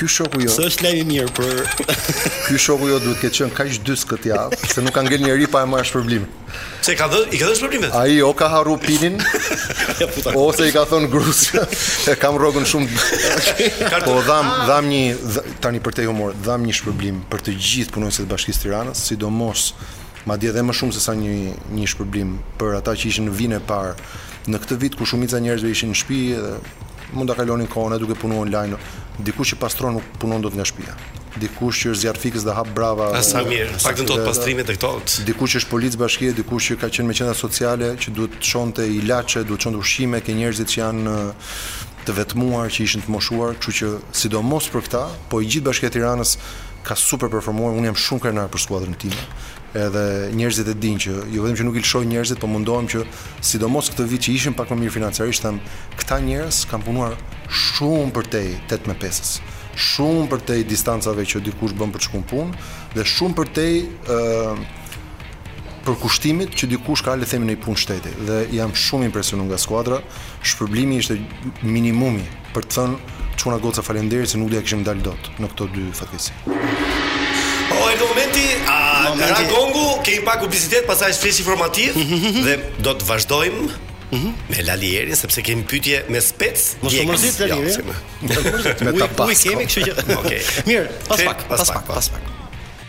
Ky shoku jot. S'është lajm i mirë për Ky shoku jot duhet të ketë qenë kaq dysh këtë javë, se nuk ka ngel njeri pa marrë shpërblim. Pse ka dhënë, i ka dhënë shpërblimet? Ai o ka harru pinin, ose i ka thënë grus, e kam rrogën shumë. po dham, ah. dham një, tani përtej humorit, dham një shpërblim për të gjithë punonjësit e Bashkisë së Tiranës, sidomos madje edhe më shumë se sa një një shpërblim për ata që ishin në vinë e parë në këtë vit ku shumica e njerëzve ishin në shtëpi dhe Mund ta kalonin kohën edhe duke punuar online. Dikush që pastron nuk punon dot nga shtëpia. Dikush që është zjarrfikës dhe hap brava. Ah, sa mirë. Paktën do pastrimet e këto. Dikush që është polic bashkie, dikush që ka qenë me qendra sociale, që duhet të çonte ilaçe, duhet të çonte ushqime, ke njerëzit që janë të vetmuar, që ishin të moshuar, kështu që sidomos për këta, po e gjithë Bashkia e Tiranës ka super performuar, unë jam shumë krenar për skuadrën time. Edhe njerëzit e dinë që jo vetëm që nuk i lëshoj njerëzit, po mundohem që sidomos këtë vit që ishim pak më mirë financiarisht, thamë, këta njerëz kanë punuar shumë përtej 8 me 5-s. Shumë përtej distancave që dikush bën për të shkuar në punë dhe shumë përtej ë përkushtimit që dikush ka le të themi në një punë shteti dhe jam shumë impresionuar nga skuadra, shpërblimi ishte minimumi. Për të thënë çuna goca faleminderit se nuk do ja kishim dalë dot në këto dy fatkeqësi. O erdhi momenti, a momenti... ra gongu, kemi pak publicitet, pastaj është flesh informativ mm -hmm. dhe do të vazhdojmë mm -hmm. me Lali Erin sepse kemi pyetje me spec. Mos të mërzit Lali Eri. Jo, me ta pas. Ujë kemi, kështu që. Okej. Mirë, pas pak, pas pak, pas pak.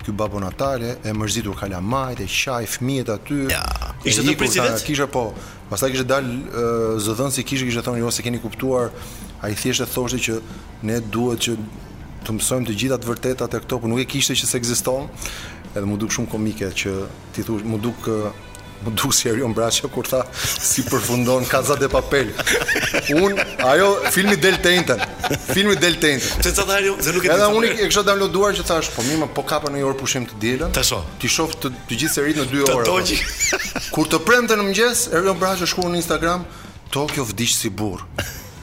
Ky Babbo Natale e mërzitur kalamajt qajnë fëmijët aty ja, e ikur ta nga kisha po pastaj kishte dal zëdhënësi i kishës kishte thonë jo s'e keni kuptuar ai thjesht e thoshte që ne duhet që të mësojmë të gjitha të vërtetat e këto, por nuk e kishte që s'ekziston. Edhe m'u duk shumë komike që ti thosh, m'u duk M'u duk si Erion Braçja kur tha si përfundon Casa de Papel. Un ajo filmi del të enjten. Filmi del të enjten. Pse ça tha Erion? Se nuk e di. Edhe unë e kisha downloaduar që thash, po mirë, po kapa një orë pushim të dielën. Të shoh. T'i shoh të, të gjithë seritë në 2 orë. Të doji. Kur të premte në mëngjes, Erion Braçja shkruan në Instagram, Tokyo vdiq si burr.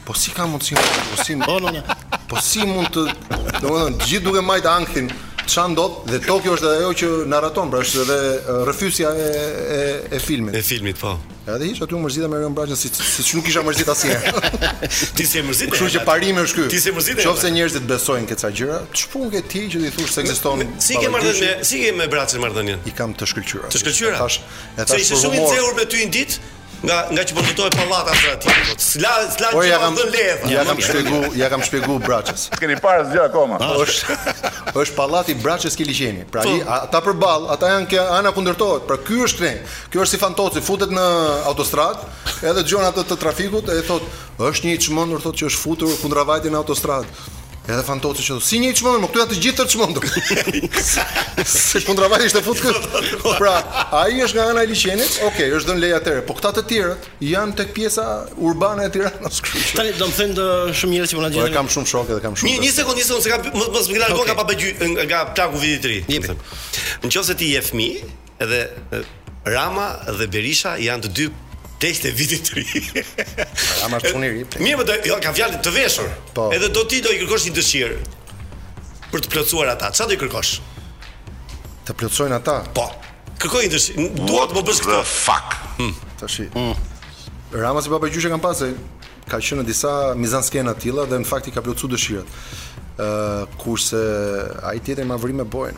Po si ka mundësi më po si më po, po si mund të domethënë të gjithë duke majtë ankthin ça ndodh dhe Tokyo është edhe ajo që narraton pra është edhe rrëfyesja e e e filmit. E filmit po. Edhe hiç aty u mërzita me Erion Braçen si si nuk isha mërzit asnjëherë. Ti s'je mërzit? Kështu që parimi është ky. Ti s'je mërzit? Qofse njerëzit besojnë ca gjëra, ç'punë ke ti që t'i thush s'ekziston? Si ke marrë me si ke me Braçen marrëdhënien? I kam të shkëlqyra. Të shkëlqyra. Tash, e tash. Se ishte shumë i nxehur me ty një ditë? nga nga që po fitoi pallata atë aty. S'la s'la që ja kam dhënë lehtë. Ja kam shpjegu, ja kam shpjegu Braçes. Keni parë asgjë akoma. Ah. Është është pallati i Braçes ke liqeni. Pra po. ai ata përball, ata janë ke ana e kundërt. Pra ky është kënj. Ky është si Fantoci, futet në autostradë, edhe dëgjon atë të trafikut e thotë, është një i çmendur thotë që është futur kundravajtje në autostradë. Edhe Fantoci që si një i çmend, këtu janë të gjithë të çmendur. Se kundravajtje ishte fut ky. Po pra, ai është nga ana e liqenit, ok, është dhënë leja atyre, po këta të tjerët janë tek pjesa urbane e Tiranës. Tani do të them të shumë njerëz që po na ndjekin. Po kam shumë shokë dhe kam shumë. Një sekond, një sekond, se mos më largon nga papagj nga plaku i vitit ri. Nëse ti je fëmijë, Edhe Rama dhe Berisha janë të dy pleqtë e vitit të ri. Rama është punë i ri. Mirë, po jo, ka fjalë të veshur. Po. Edhe do ti do i kërkosh një dëshirë për të plotësuar ata. Çfarë do i kërkosh? Të plotësojnë ata? Po. Kërkoj një dëshirë. Dua të më bësh këtë fak. Hmm. Tashi. Hmm. Rama si baba gjyshë kanë pasë ka qenë në disa mizan skena të tilla dhe në fakt i ka plotësuar dëshirat. Ë uh, kurse ai tjetri ma vrim me bojën.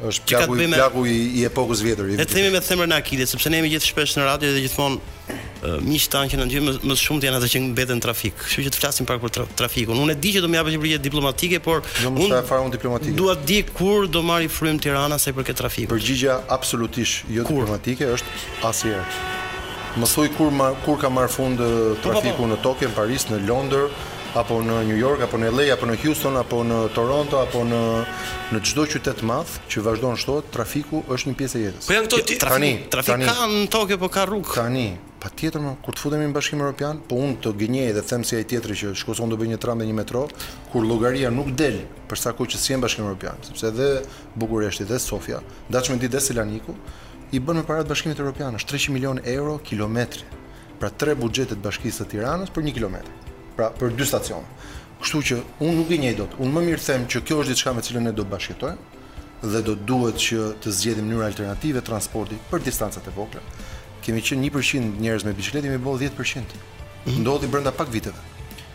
Është plaku, me... plaku i, i epokës së vjetër. Le të vemi me thembrën e Akilit, sepse ne jemi gjithë shpesh në radio dhe gjithmonë uh, miqtë tanë që na ndjekin më, më shumë janë ata që mbeten në trafik. Kështu që të flasim pak për tra trafikun. Unë e di që do më japësh një përgjigje diplomatike, por jo, unë fare unë diplomatike. Dua të di kur do marri frymë Tirana sa i përket trafikut. Përgjigja absolutisht jo kur? diplomatike është asnjëherë. Më thuj kur ma, kur ka marrë fund trafiku po, po, po. në Tokio, në Paris, në Londër, apo në New York, apo në LA, apo në Houston, apo në Toronto, apo në në çdo qytet të madh që vazhdon shtohet, trafiku është një pjesë e jetës. Po janë këto ti, trafik, tani, trafik tani, ka në Tokio po ka rrugë. Tani, patjetër më, kur të futemi në Bashkimin Evropian, po unë të gënjej dhe them si ai tjetri që shko se unë do bëj një tram dhe një metro, kur llogaria nuk del për sa kohë që s'jemi Bashkim Evropian, sepse edhe Bukureshti dhe Sofia, para ca ditësh dhe Selaniku, i bënë me paratë e Bashkimit Evropian, është 300 milionë euro kilometri. Pra tre buxhete të Bashkisë së Tiranës për një kilometër. Pra për dy stacione. Kështu që unë nuk gënjej dot. Unë më mirë them që kjo është diçka me cilën ne do të bashkëjetojmë dhe do duhet që të zgjedhim mënyra alternative transporti për distancat e vogla. Kemi qenë 1% njerëz me biçikletë, jemi bo 10%. Mhm. Ndodhi brenda pak viteve.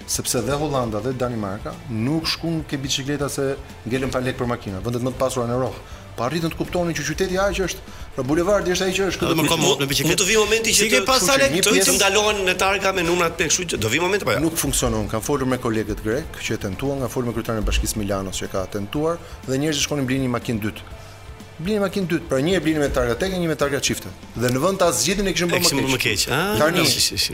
Sepse dhe Holanda dhe Danimarka nuk shkuan ke biçikleta se ngelën pa lek për makina, vendet më të pasura në Europë. Po arritën të kuptonin që qyteti aq është, pra bulevardi është ai që është këtu më komod me biçikletë. Mund të vi momenti që të pas sale këto që ndalohen me targa me numrat me kështu që do vi momenti apo jo. Nuk funksionon. Kam folur me kolegët grek që e tentuan, kam folur me kryetarin e bashkisë së Milanos që ka tentuar dhe njerëzit shkonin blinin një makinë të dytë. Blinin makinë të dytë, pra një e blinin me targa tek e një me targa çifte. Dhe në vend ta zgjidhin e kishin bërë më keq. Ah, Tani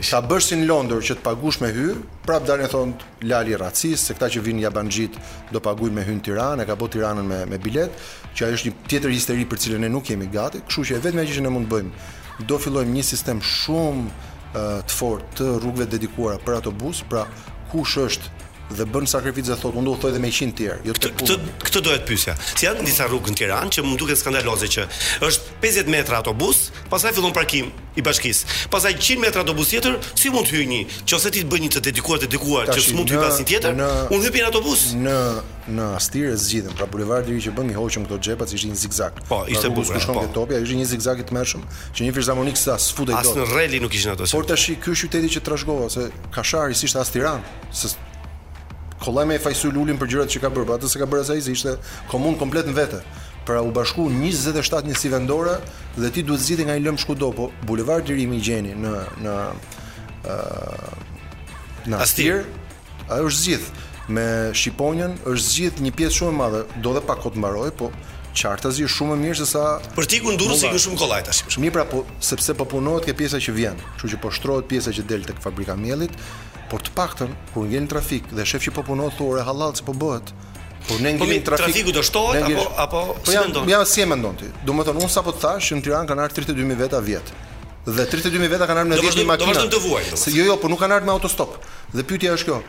ta bësh si në Londër që të pagush me hy, prap dalin thonë lali racist, se këta që vinë jabanxhit do pagujnë me hy në Tiranë, e ka bo Tiranën me me biletë, që ajo është një tjetër histeri për të cilën ne nuk jemi gati, kështu që e vetmja gjë që ne mund të bëjmë, do fillojmë një sistem shumë të fortë të rrugëve të dedikuara për autobus, pra kush është dhe bën sakrificë dhe thotë unë do udhëtoj dhe me 100 të tjerë, jo të punë. Këtë këtë doja të pyesja. Si janë disa rrugë në Tiranë që më duket skandaloze që është 50 metra autobus, pastaj fillon parkim, i bashkisë. Pastaj qind metra autobus tjetër, si mund të hyjë një, nëse ti të bëjë një të dedikuar të dedikuar që s'mund të hyjë asnjë tjetër, unë hipi në autobus. Në në Astir e zgjidhëm, pra bulevardi i ri që bëmë i hoqëm këto xhepat se ishte një zigzag. Po, ishte bukur. Ku shkonte topi, ai ishte një zigzag i tmerrshëm, që një fizarmonikë as s'futej dot. As në rally nuk ishin ato. Por tash ky është qyteti që trashëgova se Kashari s'ishte as Tiranë, se kollaj me fajësu Lulin për gjërat që ka bërë, por atë s'e ka bërë as ai se ishte komunë komplet në vete. Pra u bashkuan njëzet e shtatë njësi vendore dhe ti duhet të zgjidhje nga një lëmsh kudo, po bulevardi i ri më gjeni në në ë në Astir. Ai është zgjidh me Shqiponjën, është zgjidh një pjesë shumë e madhe, do dhe pak kohë të mbarojë, po qartazi është shumë më mirë se sa Për t'ikur n'Durrës ikën shumë kollaj tash. Mirë pra po sepse po punohet ke pjesa që vjen, kështu që po shtrohet pjesa që del tek fabrika e miellit, por të paktën kur ngel në trafik dhe shef që po punohet thua ore hallall se po bëhet. Por ne po ngelim në trafik. Trafiku do shtohet apo apo po si mendon? Ja si e mendon ti? Do të thonë unë sapo të thash që në Tiranë kanë ardhur 32000 veta vjet. Dhe 32000 veta kanë ardhur me 10000 makina. Do vazhdojmë të vuajmë. Se jo jo, po nuk kanë ardhur me autostop. Dhe pyetja është kjo.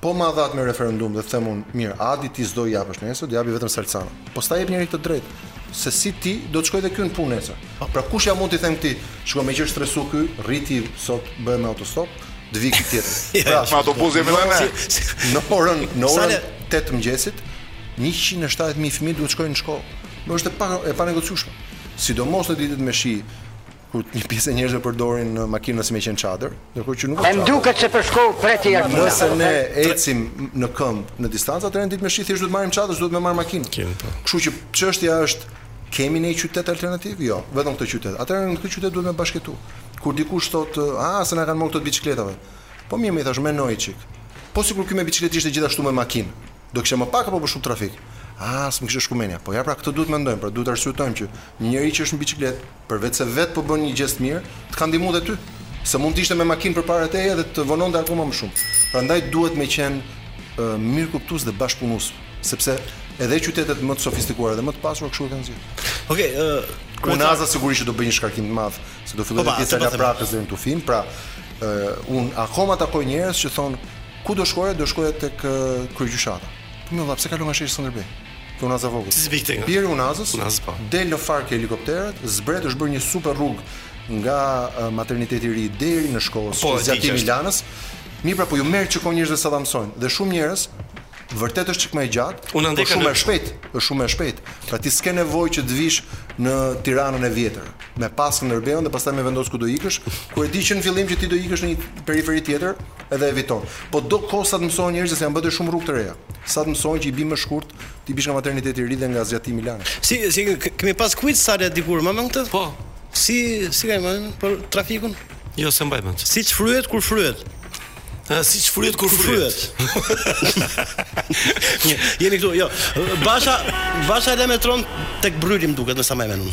Po ma dhatë me referendum dhe them un, mirë, Adi ti s'do i japësh nesër, do japi vetëm Salcano. Po s'ta jep njeri të drejtën se si ti do të shkoj dhe këtu në punë nesër. Po. Pra kush ja mund t'i them ti, shkoj me qesh stresu ky, rriti sot bëhem me autostop. Të vijë këtë tjetër. Pra, me autobus jemi në ne. Në orën, në orën 8 të mëngjesit, 170.000 fëmijë duhet të shkojnë në shkollë. Kjo është e pa e panegociueshme. Sidomos në ditët me shi, kur një pjesë e njerëzve përdorin makinën si me qenë çadër, ndërkohë që nuk Më duket se për shkollë pret i artina. Nëse ne ecim në këmbë në distancë, atëherë në ditë me shi thjesht duhet të marrim çadër, s'duhet me marrë makinë. Po. Kështu që çështja është Kemi ne qytet alternativ? Jo, vetëm këtë qytet. Atëherë në këtë qytet duhet me bashkëjetu. Kur dikush thot, "Ah, se na kanë marrë këta të biçikletave." Po mirë, më i thash, "Menoje çik." Po sikur ky me biçikletë t'ishte gjithashtu me makinë. Do kishte më pak apo më shumë trafik? Ah, s'më kishte shku mendja. Po ja pra këtë duhet të mendojmë, pra duhet të arsyetojmë që një njeri që është në biçikletë, Përveç se vetë po bën një gjest të mirë, të ka ndihmu edhe ty. Se mund të ishte me makinë përpara teje dhe të vononte akoma më shumë. Prandaj duhet me qenë uh, mirëkuptues dhe bashkëpunues, sepse edhe qytetet më të sofistikuara dhe më të pasura kështu e kanë zgjidhur. Okej, okay, uh, Unaza sigurisht që do bëjë një shkarkim të madh, se do fillojë po, pjesa e Laprakës deri në Tufinë, pra uh, un akoma takoj njerëz që thonë ku do shkoja, do shkoja tek uh, Kryegjyshata. Po mo vëlla, pse kalon nga sheshi Skënderbej. Te Unaza e Vogël. Ti zbik tek. Bjeri unazës. Unazë po. Del në park helikopterat, zbret është bërë një super rrugë nga materniteti i ri deri në Shkozë, po, zgjatimi i Lanës. Mirëpo po ju merr çik kohë njerëzve sa ta mësojnë dhe shumë njerëz vërtet është çik më e gjatë, unë ndaj po shumë e shpejt, është shumë e shpejt. Pra ti s'ke nevojë që të vish në Tiranën e vjetër, me pa Skënderbeun dhe pastaj me vendos ku do ikësh, kur e di që në fillim që ti do ikësh në një periferi tjetër, edhe eviton. Po do kohë sa të mësohen njerëzit se janë bërë shumë rrugë të reja. Sa të mësohen që i bie më shkurt t'i biesh nga materniteti i ri dhe nga zgjatimi i Lanës. Si si kemi pas Kujdes Salë dikur mban mend këtë? Po. Si si kemi më për trafikun? Jo, s'e mbaj mend. Si shfryhet kur fryhet. A si shfryhet kur fryhet? Jeni këtu, jo. Basha, Basha la metron tek Brryli duket, nëse më mendon.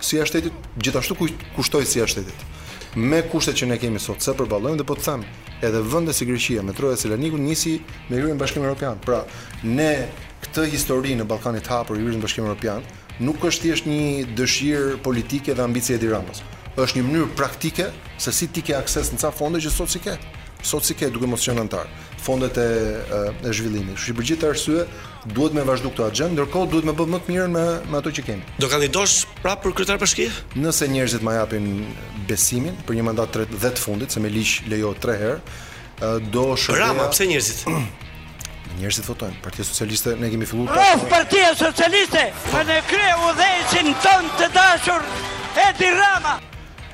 Si jashtë shtetit gjithashtu kushtoi si jashtë shtetit. Me kushtet që ne kemi sot, s'e përballojmë dhe po të them, edhe vende si Greqia, metroja e Selanikut nisi me hyrjen në Bashkimin Evropian. Pra, ne këtë histori të Ballkanit të Hapur, hyrjen në Bashkimin Evropian, nuk është thjesht një dëshirë politike dhe ambicie e Edi Ramës. Është një mënyrë praktike se si ti ke akses në ca fonde që sot s'i ke. Sot s'i ke duke mos qenë anëtar. fondet e, e zhvillimit. Kështu që për gjithë këto arsye duhet me vazhdu këtë axhendë, ndërkohë duhet me bë më të mirën me, me ato që kemi. Do kandidosh prapë për kryetar bashkie? Nëse njerëzit ma japin besimin për një mandat të 3 dhe të fundit, se me ligj lejohet 3 herë, do shërbeja... Rama, pse njerëzit? njerëzit votojnë. Partia Socialiste ne kemi filluar. Rroftë Partia Socialiste, me në krye udhëheqësin tonë të dashur Edi Rama.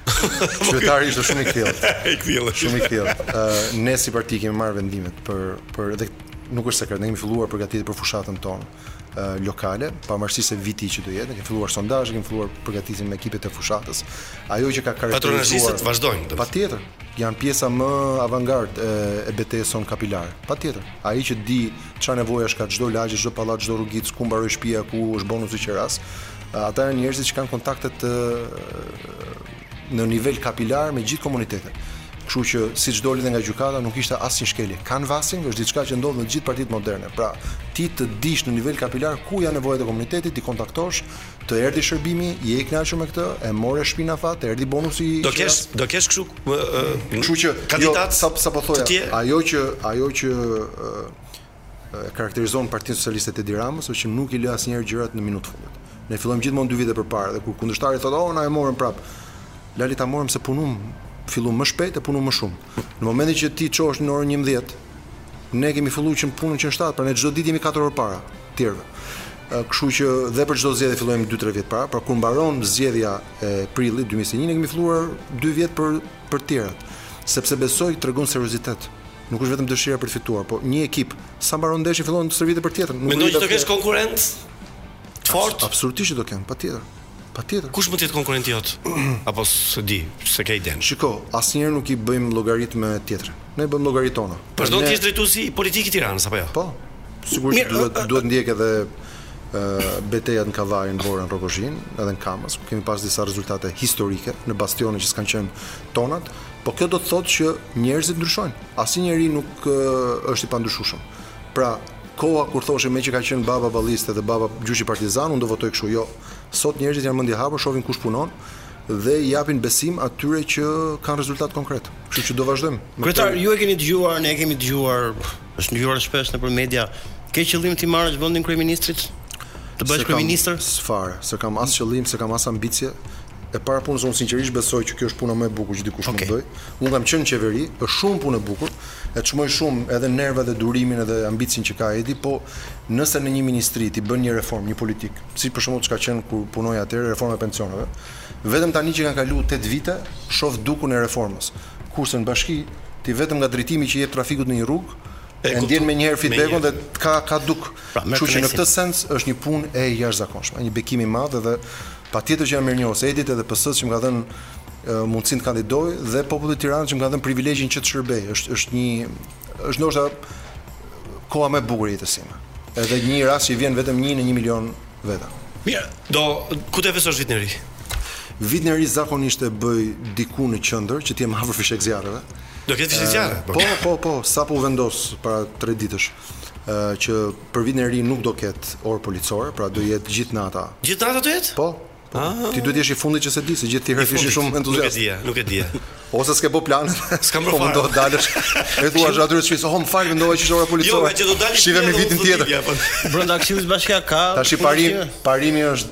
Qytetari ishte shumë i kthjellët. I kthjellët. Shumë i kthjellët. Ne si parti kemi marrë vendimet për për edhe nuk është sekret, ne kemi filluar përgatitjet për fushatën tonë lokale, pavarësisht se viti që do jetë, ne kemi filluar sondazhe, kemi filluar përgatitjen me ekipet e fushatës. Ajo që ka karakterizuar... Patronazhistët vazhdojnë. Patjetër, janë pjesa më avangardë e, e betejës sonë kapilare. Patjetër, ai që di ça nevojash ka çdo lagje, çdo pallat, çdo rrugicë ku mbaroi shtëpia ku është bonusi i qerasë. Ata janë njerëzit që kanë kontaktet në nivel kapilar me gjithë komunitetet. Kështu që siç doli dhe nga gjykata nuk ishte asnjë shkelje. Canvassing është diçka që ndodh në gjithë partitë moderne. Pra, ti të dish në nivel kapilar ku janë nevojat e komunitetit, t'i kontaktosh, Të erdhi shërbimi, je i kënaqur me këtë, e more shpejt faturën, të erdhi bonusi Do kesh, do kesh kështu Kështu që, jo, sa sa po thoja, ajo që ajo që e karakterizon Partinë Socialiste të Edi Ramës është që nuk i lë asnjëherë gjërat në minutë fundit. Ne fillojmë gjithmonë dy vite përpara dhe kur kundërshtari thotë, "Oh, na e morën prap." Lali ta morëm se punum filluam më shpejt e punum më shumë. Në momentin që ti çohesh në orën 11, ne kemi filluar që punën që në 7, pra ne çdo ditë jemi 4 orë para tjerëve. Kështu që dhe për çdo zgjedhje fillojmë dy tre vjet para, pra kur mbaron zgjedhja e prillit 2021 ne kemi filluar dy vjet për për të tjerat, sepse besoj tregon seriozitet. Nuk është vetëm dëshira për të fituar, po një ekip sa mbaron ndeshjen fillon të stërvitet për tjetrën. Mendon që do kesh konkurrencë? Fort? Absolutisht që do kem, patjetër. Patjetër. Kush mund të jetë konkurrenti jot? Apo s'e di, s'e ke idenë. Shiko, asnjëherë nuk i bëjmë llogaritë me tjetrin. Ne bëjmë llogaritë tona. Vazhdon të jesh drejtuesi politik i Tiranës apo jo? Po. Sigurisht që duhet duhet ndjek edhe betejat në Kavajë, në Vorë, në Rrogozhinë, edhe në Kamëz, ku kemi pas disa rezultate historike në bastione që s'kanë qenë tonat, po kjo do të thotë që njerëzit ndryshojnë. Asnjë njeri nuk është i pandryshueshëm. Pra, koha kur thoshim meqë ka qenë baba ballist edhe babagjyshi partizan, unë do votoj kështu. Jo. Sot njerëzit janë mendjehapur, shohin kush punon dhe i japin besim atyre që kanë rezultat konkret. Kështu që do vazhdojmë. Kryetar, ju e keni dëgjuar, ne e kemi dëgjuar, është dëgjuar shpesh nëpër media. Ke qëllim t'i marrësh vendin kryeministrit? Të bëhesh kryeministër? Fare, s'kam as qëllim, s'kam as ambicie. E para punë se unë sinqerisht besoj që kjo është puna më e bukur që dikush mund të bëjë. Unë kam qenë në qeveri, është shumë punë e bukur, e çmoj shumë edhe nervat dhe durimin edhe ambicien që ka Edi, po nëse në një ministri ti bën një reformë, një politikë, si për shembull çka qenë kur punoja atëherë reforma e pensioneve, vetëm tani që kanë kaluar tetë vite, shoh dukun e reformës. Kurse në bashki, ti vetëm nga drejtimi që i jep trafikut në një rrugë, e ndjen menjëherë feedback-un dhe ka ka duk. Pra, kështu që në këtë sens është një punë e jashtëzakonshme, një bekim i madh edhe Patjetër që jam mirënjohës Edit edhe PS-së që më ka dhënë mundësinë të kandidoj dhe popullit të Tiranës që më ka dhënë privilegjin që të shërbej. Është është një është ndoshta koha më e bukur e jetës sime. Edhe një rast që i vjen vetëm një në një milion veta. Mirë, ku do ta festosh vitin e ri? Vitin e ri zakonisht e bëj diku në qendër që të jem afër fishekzjarreve. Do ketë fishekzjarre? Po, po, po, sapo u vendos para 3 ditësh. që për vitin e ri nuk do ketë orë policore, pra do jetë gjithë nata. Gjithë nata do jetë? Po. Po. Ah. Ti duhet të jesh i fundit që s'e di, se gjithë të tjerët ishin shumë entuziast. Nuk e dija, nuk e dija. Ose s'ke bë planet. S'kam bërë. Po mund të dalësh. E thua atyre të shpisë, "O më fal, mendova që ishte ora policore." Jo, që do dalësh. Shihemi vitin tjetër. Brenda këshillit bashkiak. Tashi parim, parimi është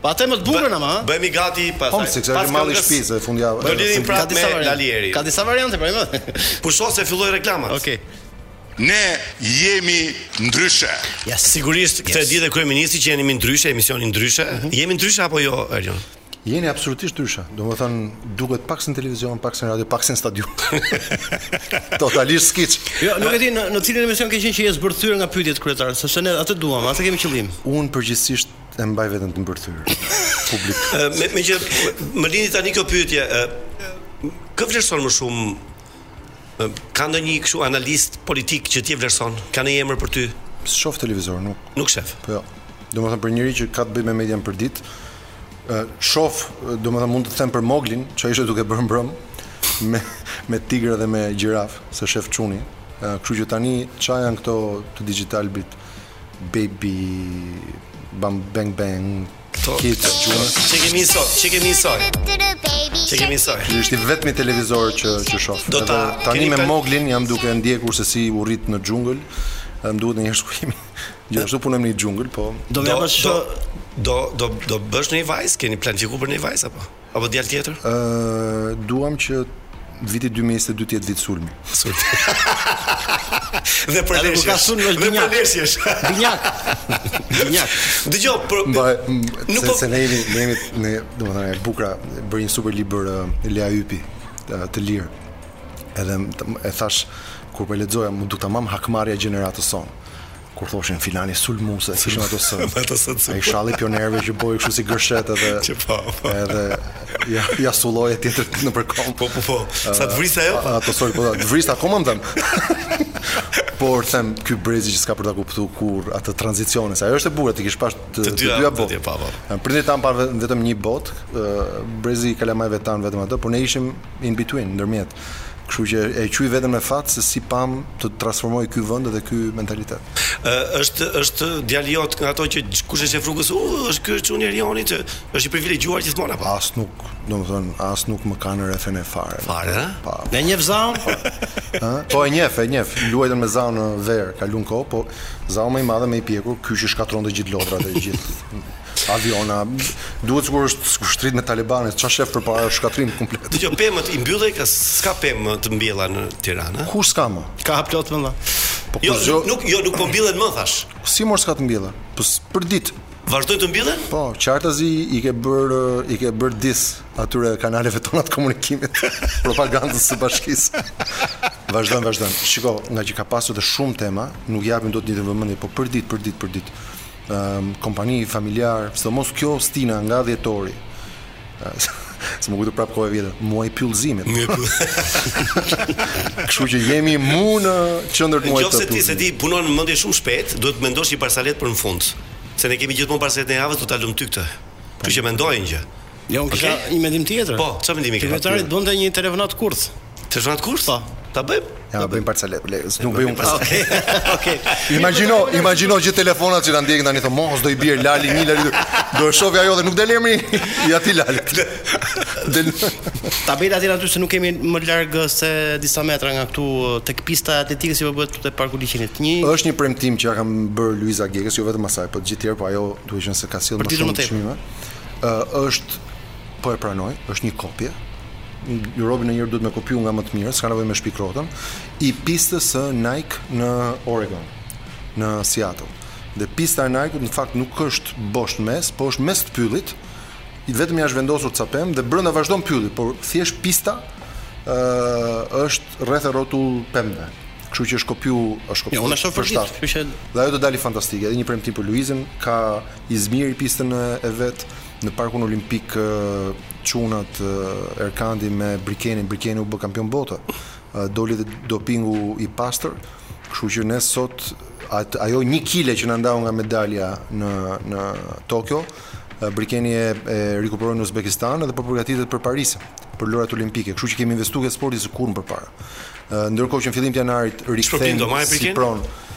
Po atë më të bukurën ama, ëh. Bëhemi gati pastaj. Homesick, është malli i shtëpisë fundjavë. Do lidhim prapë me Lalieri. Ka disa variante pra më. Pusho se filloi reklama. Okej. Ne jemi ndryshe. Ja sigurisht këtë e di dhe kryeministri që jemi ndryshe, emisioni ndryshe. Jemi ndryshe apo jo Erjon? Jeni absolutisht ndryshe. Domethën duket pak si në televizion, pak si në radio, pak si në stadium. Totalisht skiç. Jo, nuk e di në, në cilin emision ke qenë që je zbërthyer nga pyetjet kryetar, sepse ne atë duam, atë kemi qëllim. Unë përgjithsisht E mbaj veten të mbërthyer publik. Me me që më lindi tani kjo pyetje, kë vlerëson më shumë? Ka ndonjë kështu analist politik që ti vlerëson? Ka ndonjë emër për ty? Shof televizor, nuk. Nuk shef. Po jo. Domethënë për njeri që ka të bëjë me median për ditë, shof, domethënë mund të them për Mouglin, që ishte duke bërë mbrëm me me tigra dhe me gjirafa, se shef çuni. Kështu që tani ça janë këto të digital bit? Baby Bam Bang Bang Kids Junior Që kemi sot, që kemi sot Që kemi sot Që është i vetëmi televizor që, që shof Dhe ta Tani me Mouglin jam duke ndjekur se si u rrit në xhungël Më duhet ne nesh ku jemi Gjithashtu punojmë në xhungël, po Do, do, do, do, do, do bësh një vajzë, keni planifikuar për një vajzë, apo? Apo djalë tjetër? Ë duam që viti 2022 të jetë vit sulmi. dhe përleshje. Ka sulm në binjak. Përleshje. Binjak. Binjak. Dëgjo, për nuk po se ne jemi ne jemi ne, domethënë e bukra bëri një super libër Lea Ypi të lirë. Edhe e thashë kur po lexoja, më duk tamam hakmarrja e gjeneratës sonë. kur thoshin filani sulmues, kishin ato së. Ai shalli i pionierëve që bëhej kështu si gërshet edhe. Që po. po. Edhe ja ja sulloi tjetër në përkom. Po po po. Sa të vriste ajo? Ato soi po të vriste akoma më them. Po them ky brezi që s'ka për ta kuptuar kurrë atë tranzicion, se ajo është e bukur ti kish parë të dyja botët. Po po. Prindërit tanë panë vetëm një botë, brezi i kalamajve tanë vetëm atë, por ne ishim in between ndërmjet. Kështu që e quaj veten me fat se e pamë të transformohej ky vend dhe ky mentalitet. Ë është është djali jot nga ato që kush e sheh rrugës, u është ky çuni i Erionit që është i privilegjuar gjithmonë apo? As nuk, domethënë, as nuk më kanë refen e fare. Fare, ë? Po. E njeh Zaun? Ë? Po e njeh, e njeh. Luajnë me Zaun në verë, kalojnë kohë, po Zau më i madh, më i pjekur, ky që shkatërronte gjithë lodrat e gjithë. Aviona. Duket sikur është sikur ushtri me talebanët, ça shef përpara është shkatërrim komplet. Dëgjo pemët i mbolle ka s'ka pemë të mbjella në Tiranë, a? Ku s'ka më? Ka plot më dha. Po jo, jo, nuk jo nuk po mbillen më thashë. Si mor s'ka të mbjella? Po për ditë. Vazhdojnë të mbillen? Po, qartazi i ke bërë i ke bërë dis atyre kanaleve tona të komunikimit, propagandës së bashkisë. Vazhdon, vazhdon. Shiko, ngaqë ka pasur dhe shumë tema, nuk japim dot një vëmendje, po për ditë, për ditë, për ditë. kompani familjar, sidomos kjo stina nga dhjetori. Se më kujton prapë kohën e vjetër, muajin e pyllëzimit. Kështu që jemi mu në qëndër të muajit të pyllëzimit. Ty, se ty të punon mendja shumë shpejt, duhet të mendosh një "Për së lejti" për në fund. Se ne kemi gjithmonë "Për së lejtin" e javës, do ta lëmë ty këtë. Kështu që mendo një gjë. Jo, unë kisha një mendim tjetër. Po, çfarë mendimi ke? Kryetari të bënte një telefonat kurth. Telefonat kurth? Po. Ta bëjmë? Ja, bëjmë "Për së lejti", le, nuk bëjmë "Për së lejti". Okej. Okay. Okej. Okay. Imagjino, imagjino gjithë telefonat që na ndjekin tani thonë, "Mos do i bjerë Lali, një Lali." Do e shohë ajo dhe nuk del emri i atij Lali. Del. Ta bëj aty aty se nuk kemi më larg se disa metra nga këtu tek pista e atletikës që po bëhet te parku i liqenit. Një Është një premtim që ja kam bërë Luiza Gegës, jo vetëm asaj, po gjithë të tjerëve, po ajo duhet të qenë se ka sjellë më shumë çmime. Ë është po e pranoj, është një kopje. Robi nganjëherë duhet me kopju nga më të mirët, s'ka nevojë me shpik rrotën, i pistës së Nike në Oregon, në Seattle. Dhe pista e Nike-ut në fakt nuk është bosh në mes, po është në mes të pyllit, jo vetëm jashtë vendosur ca pemë dhe brenda vazhdon pylli, por thjesht pista ë është rreth e rrotull pemëve. Kështu që është kopje, është kopje. Jo, unë e shoh përshtatje. Kështu që dhe ajo do dalë fantastike. Edhe një premtim për Luizën, ka Izmiri pistën e vet, në Parkun Olimpik çunat Erkandi me Brikenin, Brikeni u bë kampion bote. Doli dhe dopingu i pastër, kështu që ne sot ajo 1 kile që na ndau nga medalja në në Tokio, Brikeni e e rikuperoi në Uzbekistan dhe po përgatitet për Parisin, për lojërat olimpike, kështu që kemi investuar te sporti si kurrë më parë. Ndërkohë që në fillim të janarit rikthejmë si pronë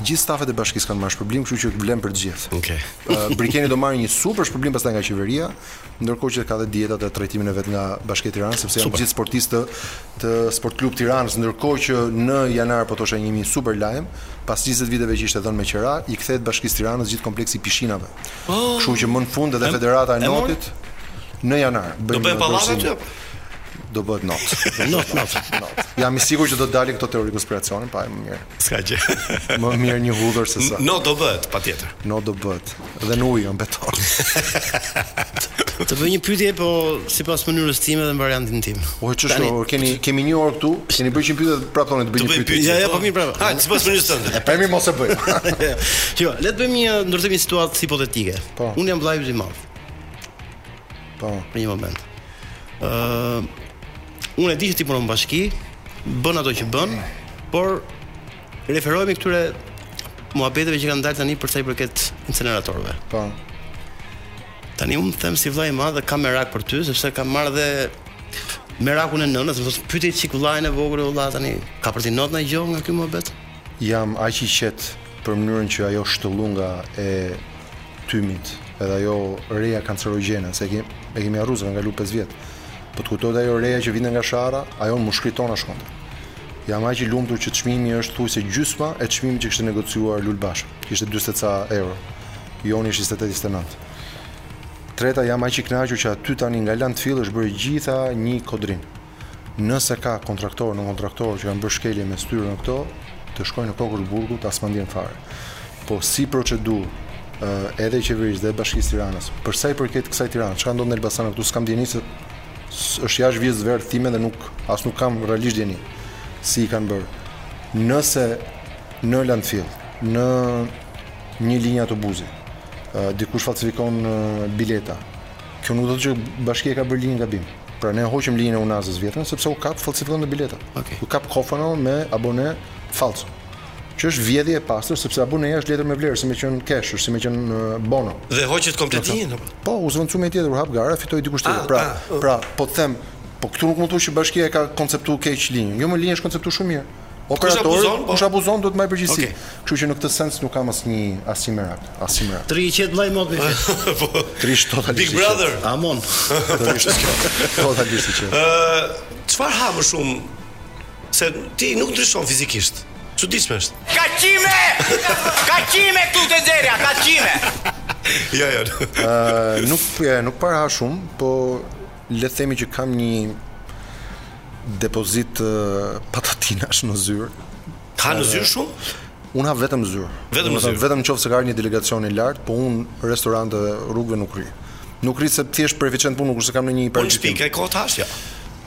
Gjithë stafet e bashkisë kanë marrë shpërblim, kështu që vlen për të gjithë. Okej. Okay. Brikeni do marrë një super shpërblim pastaj nga qeveria, ndërkohë që ka dhe dietat e trajtimin e vet nga Bashkia e Tiranës, sepse janë gjithë sportistë të Sport Club Tiranës, ndërkohë që në janar po thosha kemi super lajm, pas 20 viteve që ishte dhënë me qira, i kthehet Bashkisë Tiranës gjithë kompleksi i pishinave. Oh, kështu që më në fund edhe Federata e Notit në janar bëjmë. Do bëjmë pallate aty apo? Do bëhet not. not, not, not. Jam i sigurt që do dalin këto teori konspiracioni, pa më mirë. S'ka gjë. Më mirë një hudhër se sa. Not do bëhet, patjetër. Not do bëhet. Dhe në ujë, jo në beton. Të bëj një pyetje, po sipas mënyrës time dhe në variantin tim. O çun tani... shto, keni kemi një orë këtu, keni bërë një pyetje dhe prapë thoni të bëj një pyetje. Ja, ja, po mirë prapë. Ha, sipas mënyrës tënde. E pemi mos e bëj. Jo, le të bëjmë një, ndërtojmë një situatë hipotetike. Po. Unë jam vllai i madh. Po. Për një moment. Ëh, Unë e di që ti punon në bashki, bën ato që bën, por referohemi këtyre muhabeteve që kanë dalë tani për sa i përket inceneratorëve. Po. Tani unë them si vëllai i madh dhe kam merak për ty sepse kam marrë dhe merakun e nënës, më thotë pyete çik vëllain e vogël vëlla tani, ka për të ndodhur ndonjë gjë nga ky muhabet? Jam aq i qetë për mënyrën që ajo shtëllunga e tymit, edhe ajo reja kancerogjene, se e kemi, e kemi harruar se kanë kaluar 5 vjet. Po të kujtohet ajo reja që vinte nga Sharra, ajo në mushkëritë tona shkonte. Jam aq i lumtur që çmimi është thujse gjysma e çmimit që kishte negociuar Lul Basha. Ishte 40 e ca euro. Joni është 28-29. Treta jam aq i kënaqur që aty tani nga landfill është bërë e gjitha një kodrinë. Nëse ka kontraktorë, nënkontraktorë që kanë bërë shkelje mes tyre në këto, të shkojnë në kokërr të burgut, as ma ndjen fare. Po si procedurë edhe qeverisë dhe bashkisë Tiranës. Për sa i përket kësaj Tiranës, çka ndodh në Elbasan këtu s'kam dijeni se është jashtë vijës së verdhë time dhe nuk as nuk kam realisht dijeni si i kanë bërë. Nëse në landfill, në një linjë autobuzi, dikush falsifikon bileta. Kjo nuk do të thotë që bashkia ka bërë linjën gabim. Pra ne hoqëm linjën e Unazës së vjetër sepse u kap falsifikonte bileta. Okay. U kap kofano me abone falso. Që është vjedhje e pastër sepse aboneja është letër me vlerë, si me qenë cash, është si me qenë bono. Dhe e hoqët komplet linjën apo? Po, u zvendësu me një tjetër, u hap gara, fitoi dikush tjetër. Pra, pra, po të them, po këtu nuk mund të thuash që bashkia e ka konceptuar keq linjën. Jo, më linja është konceptuar shumë mirë. Operatori, kush abuzon, po. kush abuzon duhet të marrë përgjegjësi. Okay. Kështu që në këtë sens nuk kam asnjë asnjë merak, asnjë merak. Të rrijë i qetë vllai madh me qet. Po. Të rrish totalisht. Big Brother. Amon. Totalisht. Totalisht i qetë. Ë, çfarë ha më shumë Se ti nuk ndryshon fizikisht. Çuditshme është. Ka qime! Ka qime këtu të nxjerrja, ka qime. Jo, jo. Ë nuk e, nuk para ha shumë, po le të themi që kam një depozitë patatinash në zyrë. Ha në zyrë shumë? Un ha vetëm në zyrë. Vetëm në zyrë. Vetëm nëse ka ardhur një delegacion i lartë, po un restorante dhe rrugëve nuk rri. Nuk rri se thjesht për eficiencë pune, nuk është se kam ndonjë paragjykim. Po në shtëpi ke kohë të hash ja.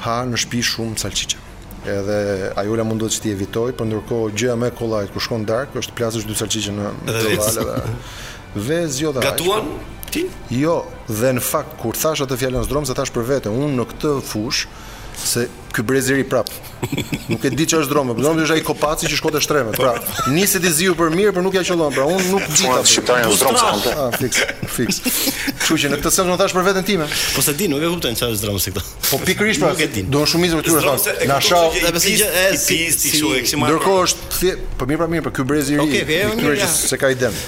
Ha në shtëpi shumë salçiçe. Edhe Ajola mundohet që t'i evitoj, por ndërkohë gjëja më e kollajtë kur shkon darkë është të plasësh dy salçiçe në valë dhe vezë jo dha. Gatuan ti? Jo, dhe në fakt kur thashë atë fjalën zdroms e thashë për vete, unë në këtë fushë se Ky brez i ri prap. Nuk e di çfarë është zdroms. Zdroms është ai kopaci që shkon shtrembër. Pra, niset i ziu për mirë, por nuk ia qëllon. Pra, unë nuk di ta. Shqiptarët janë zdromsa komplet. Ah, fiks, fiks. Kështu që në këtë sens e thashë për veten time. Po s'e di, nuk e kupton çfarë është zdromsi këto. Po pikërisht pra, do të shumicë për ty është. Na sha, na pse gjë e si si kështu e kishim. Ndërkohë është po mirë pa mirë, po ky brez i ri. Okej, okay, okay, s'e ka idenë.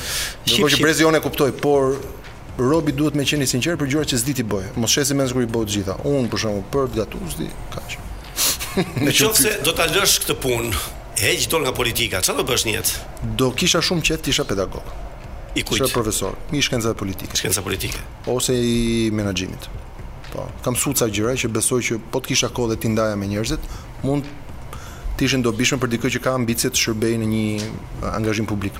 Ndërkohë që brezi jonë e kuptoi, por Robi duhet me qenë i sinqertë për gjërat që s'di t'i bëjë. Mos shesë mend sikur i bën të gjitha. Unë për shembull për të gatuar s'di, kaq. Në qoftë se do ta lësh këtë punë, heq dorë nga politika, çfarë do bësh në jetë? Do kisha shumë qejf të isha pedagog. I kujt? Isha profesor, i shkencave politike. Shkenca politike. Ose i menaxhimit. Po, kam mësuar ca gjëra që besoj që po të kisha kohë dhe t'i ndaja me njerëzit, mund të ishin dobishme për dikë që ka ambicie të shërbejë në një angazhim publik.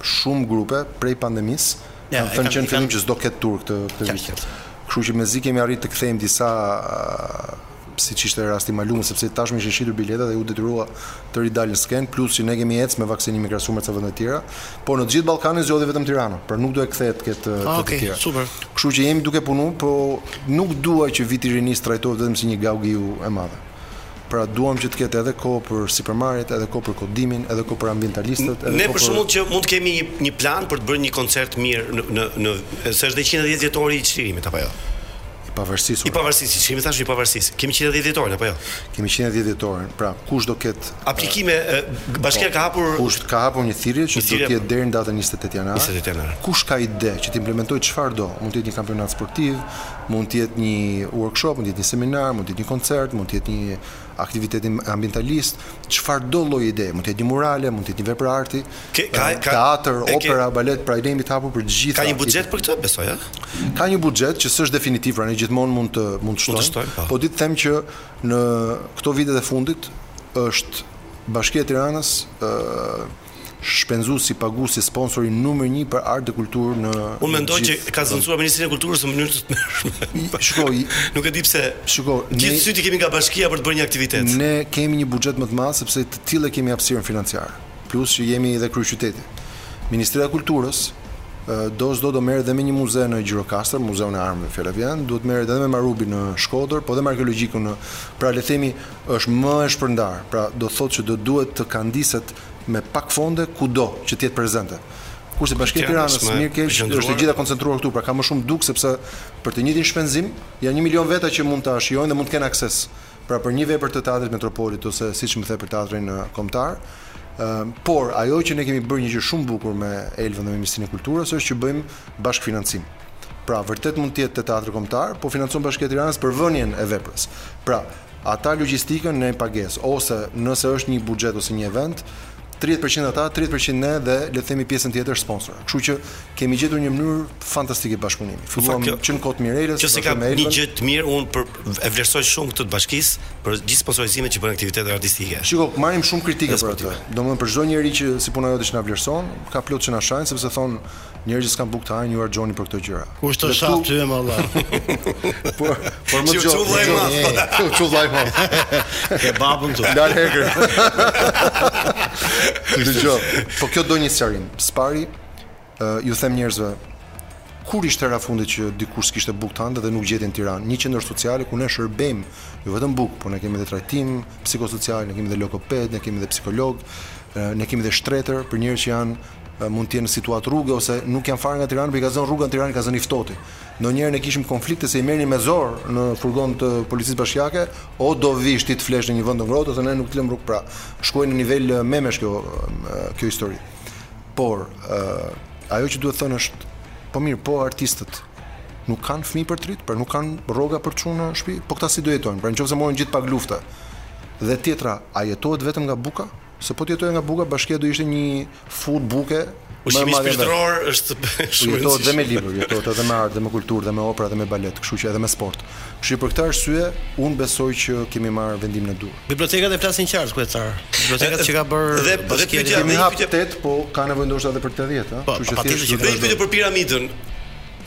Shumë grupe prej pandemisë kanë thënë që në fillim që s'do ketë tur këtë këtë vit. Kështu që mezi kemi arritë të kthejmë disa siç ishte rasti i Malumës, sepse tashmë ishin shitur biletat dhe u detyrua të ridalë në skenë, plus që ne kemi ecë me vaksinimin krahasuar me ca vende të tjera, por në të gjithë Ballkanin zgjodhi vetëm Tiranën, pra nuk do të kthehet të ketë të të tjera. Kështu që jemi duke punu, po nuk dua që viti i rinisë të trajtohet vetëm si një gaugiu e madhe. Pra duam që të ketë edhe kohë për sipërmarrjet, edhe kohë për kodimin, edhe kohë për ambientalistët, edhe kohë për Ne për shembull që mund të kemi një një plan për të bërë një koncert mirë në në në se pse është dhe 110 vjetori i çlirimit apo jo? I pavarësisë. I pavarësisë, çlirimi thashë i pavarësisë. Kemi 110 vjetorin apo jo? Kemi 110 vjetorin. Pra, kush do ketë aplikime bashkia po, ka hapur kush ka hapur një thirrje që do të jetë deri në datën 28 janar. 28 janar. Kush ka ide që të implementojë çfarë do? Mund të jetë një kampionat sportiv, Mund të jetë një workshop, mund të jetë një seminar, mund të jetë një koncert, mund të jetë një aktivitet ambientalist, çfarëdo lloj ide, mund të jetë një murale, mund të jetë një vepër arti, Ke, ka, ka, teatër, e, opera, ke, balet, pra i lejmë të hapur për të gjitha. Ka një buxhet për këtë, besoj, a? Ka një buxhet që s'është definitiv, pra ne gjithmonë mund të mund të shtojmë. Mund të shtojmë, po. Po di të them që në këto vitet e fundit është Bashkia e Tiranës, ë shpenzuesi, paguesi, sponsori numër një për art dhe kulturë në gjithë. Unë mendoj që ka zëvendësuar Ministrinë e Kulturës në mënyrë të tmerrshme. Shikoj, nuk e di pse. Shikoj, ne gjithë sytë i kemi nga bashkia për të bërë një aktivitet. Ne kemi një buxhet më të madh sepse të tillë e kemi hapësirën financiare, plus që jemi edhe kryeqyteti. Ministria e Kulturës do s'do, do merret dhe me një muze në Gjirokastër, Muzeun e Armëve fjala vjen, do të merret edhe me Marubin në Shkodër, po edhe me Arkeologjikun në, pra le të themi, është më e shpërndarë, pra do të thotë që do duhet të kandiset me pak fonde kudo që të jetë prezente. Kurse Bashkia e Tiranës, mirë keq, është e gjitha koncentruar këtu, pra ka më shumë dukë sepse për të njëjtin shpenzim janë një milion veta që mund ta shijojnë dhe mund të kenë akses. Pra për një vepër të Teatrit Metropolit ose siç më the për Teatrin Kombëtar, por ajo që ne kemi bërë një gjë shumë bukur me Elvën dhe me Ministrinë e Kulturës është që bëjmë bashkëfinancim. Pra vërtet mund të jetë te Teatri Kombëtar, po financon Bashkia e Tiranës për vënien e veprës. Pra, Ata logjistikën ne pagesë ose nëse është një buxhet ose një event, tridhjetë për qind ata, tridhjetë për qind ne dhe le të themi pjesën tjetër sponsor. Kështu që kemi gjetur një mënyrë fantastike bashkëpunimi. Filluam që në kohë të Mirelës, që se ka një gjë të mirë, unë për e vlerësoj shumë këtë të bashkisë për gjithë sponsorizimet që bën në aktivitete artistike. Shiko, marrim shumë kritika për atë. Domethënë për çdo njeri që si puna jote që na vlerëson, ka plot që na shajnë sepse thonë Njerëzit s'kanë bukë të hanë, ju harxhoni për këto gjëra. Kush të shat ty më valla. Por por më çu vllai më. Çu çu vllai më. Ke babun tu. Dal hekër. Dëgjoj. Po kjo do një sqarim. Së pari uh, ju them njerëzve kur ishte hera e fundit që dikush s'kishte bukë të hante dhe nuk gjeti në Tiranë, një qendër sociale ku ne shërbejmë jo vetëm bukë, por ne kemi dhe trajtim psikosocial, ne kemi dhe logoped, ne kemi dhe psikolog, ne kemi dhe shtretër për njerëz që janë Mund të jenë në situatë rruge ose nuk janë fare nga Tirana, por i ka zënë rruga në Tiranë, i ka zënë i ftohti. Ndonjëherë ne kishim konflikte se i merrnin me zor në furgon të policisë bashkiake, o do vish ti të flesh në një vend të ngrohtë ose ne nuk të lëmë në rrugë. Pra, shkoi në nivel memesh kjo kjo histori. Por, ajo që duhet thënë është, po mirë, po artistët nuk kanë fëmijë për të rrit, po nuk kanë rroga për të çuar në shtëpi, po këta si do jetojnë? Pra nuk e morën gjithë pak lufta. Dhe tjetra, a jetohet vetëm nga buka? Se po të jetohej nga buka, bashkia do ishte një furrë buke e madhe. Ushqimi shpirtëror është shumë i rëndësishëm. Jetohet dhe me libër, jetohet edhe me art, dhe me kulturë, dhe me opera, dhe me balet, kështu që edhe me sport. Kështu që për këtë arsye, unë besoj që kemi marrë vendimin e duhur. Bibliotekat flasin qartë kryetar. Bibliotekat që ka bërë dhe dhe pyetja kemi hap tetë, po ka nevojë ndoshta edhe për 80, ëh, po, kështu që thjesht do të pyesja për piramidën.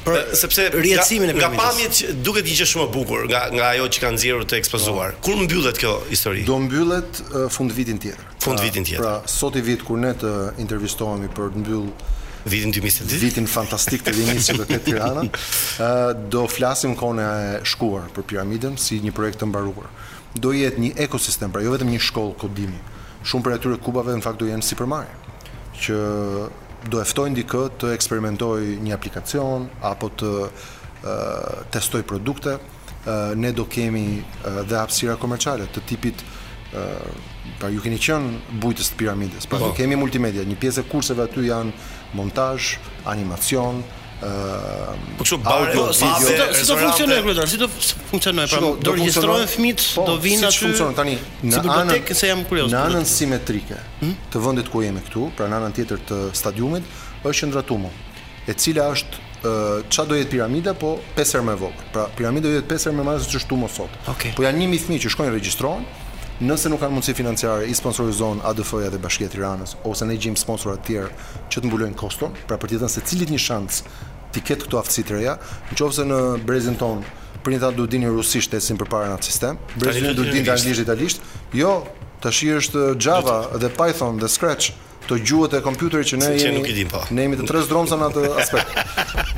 Për sepse rijetësimin e piramidës. Nga pamjet duket një gjë shumë e bukur nga nga ajo që kanë nxjerrë të ekspozuar. Po. Kur mbyllet kjo histori? Do mbyllet uh, fund vitin tjetër. Fund vitin tjetër. Pra, sot një vit kur ne të intervistohemi për të mbyll vitin 2022. Vitin fantastik të rinisë që do ketë Tirana. Ë uh, do flasim në kohën e shkuar për piramidën si një projekt të mbaruar. Do jetë një ekosistem, pra jo vetëm një shkollë kodimi. Shumë prej atyre kubave në fakt do jenë sipërmarrje. që do e ftojnë dikë të eksperimentojë një aplikacion apo të testojë produkte, ne do kemi dhe hapësira komerciale të tipit pra ju keni qenë bujtës të piramidës, pra do kemi multimedia, një pjesë e kurseve aty janë montazh, animacion, Po, audio video, po, si do si do funksionojë kryetar, si do funksionojë pra do regjistrohen fëmijët, po, do vinë aty. Si funksionon tani në anën se jam kurioz. Në anën simetrike. të vendit ku jemi këtu, pra në anën tjetër të stadiumit, është qendra Tumo, e cila është çfarë do jetë piramida, po pesë herë më e vogël. Pra piramida do jetë pesë herë më e madhe se ç'është Tumo sot. Okay. Po janë 1000 fëmijë që shkojnë regjistrohen, nëse nuk kanë mundësi financiare, i sponsorizon ADF-ja dhe Bashkia e Tiranës ose ne gjejmë sponsora të tjerë që të mbulojnë koston, pra për t'i dhënë secilit një shans t'i ketë këto aftësi të reja, në qoftë se në brezin ton Prindërit duhet dinin rusisht të ecnin përpara në atë sistem. Brezi ynë duhet dinte anglisht dhe italisht. Jo, tashi është Java dhe Python dhe Scratch, këto gjuhët e kompjuterit që ne jemi po. ne jemi të tre zdromca në atë aspekt.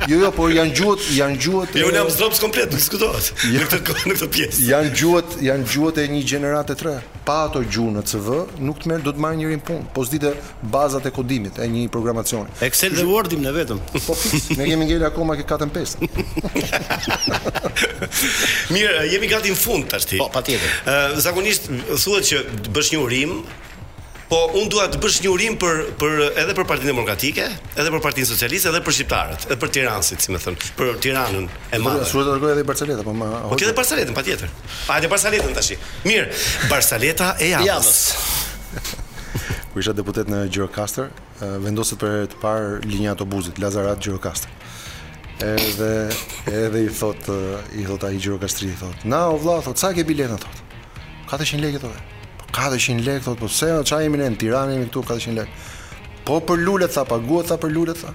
Jo, jo, por janë gjuhët, janë gjuhët. Jo, unë jam zdromc komplet, nuk diskutohet. Jo. Në këtë në këtë pjesë. Janë gjuhët, janë gjuhët e një gjenerate të re. Pa ato gjuhë në CV, nuk të merr, s'do të marrë njeri në punë. Po s'dite, Bazat e kodimit e një programacioni. Excel dhe Word-i bëjmë ne vetëm. Po fiks, ne kemi ngel akoma ke katra pesta. Mirë, jemi gati në fund tashti. Po, patjetër. Ë zakonisht thuhet që bësh një urim, po unë dua të bësh një urim për për edhe për Partinë Demokratike, edhe për Partinë Socialiste, edhe për shqiptarët, edhe për tiranësit, si me thënë, për Tiranën e madhe. Sot do të tregoj edhe barcaleta, po më. Po ti edhe barcaletën, patjetër. Hajde barcaletën tash. Mirë, barcaleta e javës. kur isha deputet në Gjirokastër, vendoset për herë të parë linja e autobusit Lazarat Gjirokastër. Edhe edhe i thot i thot ai gjirokastriti i thot, "Na o vlla, thot, sa e ke biletën thot?" 400 lekë thot. 400 po lekë thot, po se ça jemi ne në Tiranë jemi këtu 400 lekë. Po për lulet tha, paguat tha për lulet tha.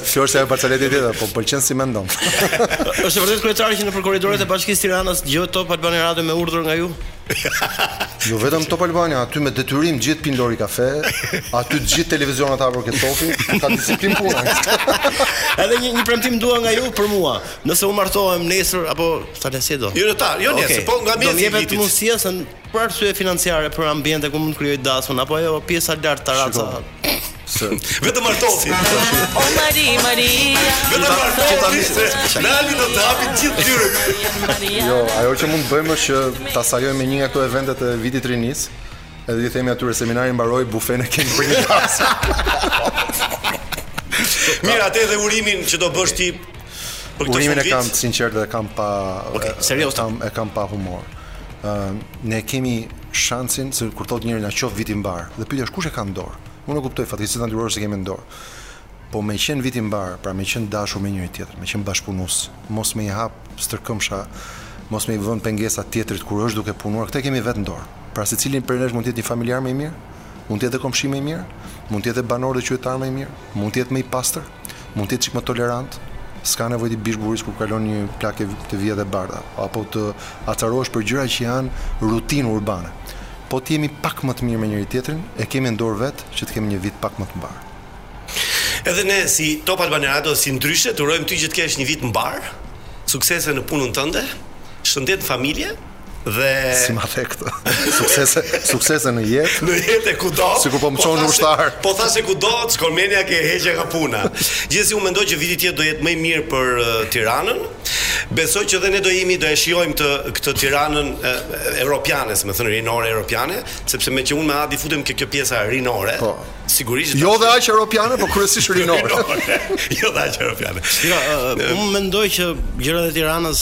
Kjo është ajo barcaleta tjetër, po më pëlqen si mendon. Është e vërtetë kryetar që nëpër korridoret e Bashkisë së Tiranës dëgjohet Top Albania Radio me urdhër nga ju? Jo vetëm Top Albania, aty me detyrim të gjithë pinë Lori kafe, aty të gjithë televizionat hapur ke Topi, ka disiplinë puna. Edhe një një premtim dua nga ju për mua. Nëse unë martohem nesër apo tani si do? Jo në ta, jo nesër, po nga mesi i vitit. Do jepet mundësia se për arsye financiare, për ambiente ku mund të krijoj dasmën apo ajo pjesa lart taraca. Vetëm martohu ti. O Mari, Mari. Vetëm martohu ti. Ta niste. Lali do të hapi gjithë dyert. Jo, ajo që mund të bëjmë është që ta sajojmë me një nga këto evente të vitit të rinisë. Edhe i themi atyre seminari mbaroi bufenë e kemi për një dasëm. Mirë, atë edhe urimin që do bësh ti për këtë Urimin e kam sinqert dhe e kam pa okay, serioz, e kam e kam pa humor. Ëm uh, ne kemi shansin se kur thotë njëri na qoftë vit i mbarë dhe pyetja është kush e ka në dorë? Unë e kuptoj fatkeqësitë natyrore s'e kemi në dorë. Po me qenë vit i mbarë, pra me qenë dashur me njëri tjetrin, me qenë bashkëpunues, mos me i hap stërkëmbësha, mos me i vënë pengesa tjetrit kur është duke punuar, këtë e kemi vetë në dorë. Pra secili prej nesh mund të jetë një familjar më i mirë, mund të jetë dhe komshi më i mirë, mund të jetë dhe banor dhe qytetar më i mirë, mund të jetë më i pastër. mund të jetë çik më tolerant, s'ka nevojë t'i biesh borisë kur kalon një plakë te vijat e bardha, apo të acarohesh për gjëra që janë rutinë urbane. Po të jemi pak më të mirë me njëri tjetrin, e kemi në dorë vetë që të kemi një vit pak më të mbarë. Edhe ne si Top Albania Radio s'di ndryshe të urojmë ty që të kesh një vit të mbarë, suksese në punën tënde, shëndet në familje. Dhe si ma the këtë? Suksese, suksese në jetë. Në jetë e kudo. Sikur po më çon po ushtar. Po tha se kudo të shkon menja ke heqja nga puna. Gjithsesi unë mendoj që viti tjetër do jetë më i mirë për uh, Tiranën. Besoj që dhe ne do jemi do e shijojmë këtë këtë Tiranën europiane, domethënë rinore europiane, sepse meqë unë me Adin futemi ke kjo pjesa rinore. Po. Sigurisht. Jo dhe aq europiane, por kryesisht rinore. jo dhe aq europiane. Jo, unë mendoj që gjërat e Tiranës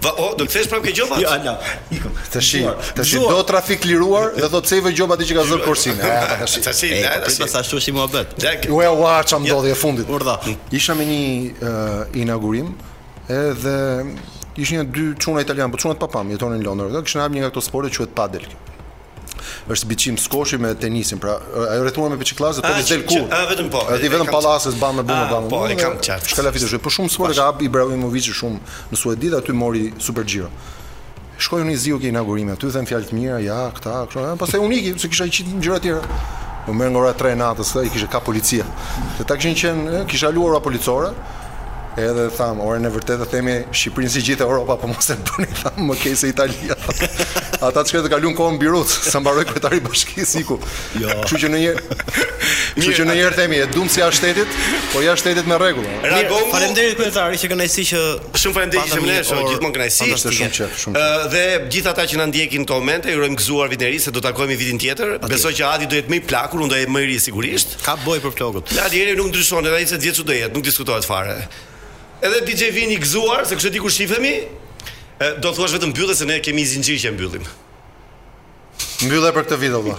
Va o, do të kthesh prapë te gjobat? Jo, ala. Ikëm. Tash, tash do trafik liruar dhe thotë se i vë gjoba ti që ka zënë korsinë. Tash, tash, tash. Po s'ashtu është ai muhabet. U e ua ça më ndodhi e fundit. Urdhëro. Isha në një inaugurim edhe ishin dy çuna italianë, po çunat papam, jetonin në Londër. Kishin hapur një nga ato sporte që quhet padel. Është biçim skuoshi me tenisin, pra ajo rrethuar me pleksiglas, po të del ku. Ah, vetëm po. Edhe vetëm pallaskës bam me bum bam. Po, e kam qartë. S'ka lajthitësh, po shumë sport ka hap Ibrahimovic shumë në Suedi dhe aty mori super xhiro. Shkoj unë i ziu ke inaugurimi aty, them fjalë të mira, ja, këta, kështu, ja, pastaj unë iki, se kisha njëqind gjëra të tjera. Më merr nga ora 3 natës, ai kishte kap policia. Dhe këta kishin qenë, kisha luar me policë, Edhe thashë, ore në vërtetë themi Shqipërinë si gjithë Europa, po mos e bëni thashë më keq se Italia. Ata s'ka të kaluar kohën birucë, sa mbaroi kryetari i bashkisë iku. Jo. Kështu që në një Kështu që në një herë themi e duam si jashtë shtetit, po jashtë shtetit me rregull. Reagongu. Faleminderit kryetar qe kënaqësi që Shumë faleminderit që më shoh gjithmonë kënaqësi. Fantastike shumë që shumë. Dhe gjithë ata që na ndjekin këto momente, ju urojmë gëzuar vitin e ri se do takohemi vitin tjetër. Besoj që Adi do jetë më i plakur, unë do jem më i ri sigurisht. Ka bojë për flokët. Lali Eri nuk ndryshon, edhe ai 20 vjeç do jetë, nuk diskutohet fare. Edhe DJ Vini gëzuar, se kush e di kur shifemi, do të thuash vetëm mbylle, se ne kemi një zinxhir që e mbyllim. Mbylle për këtë vit o vlla.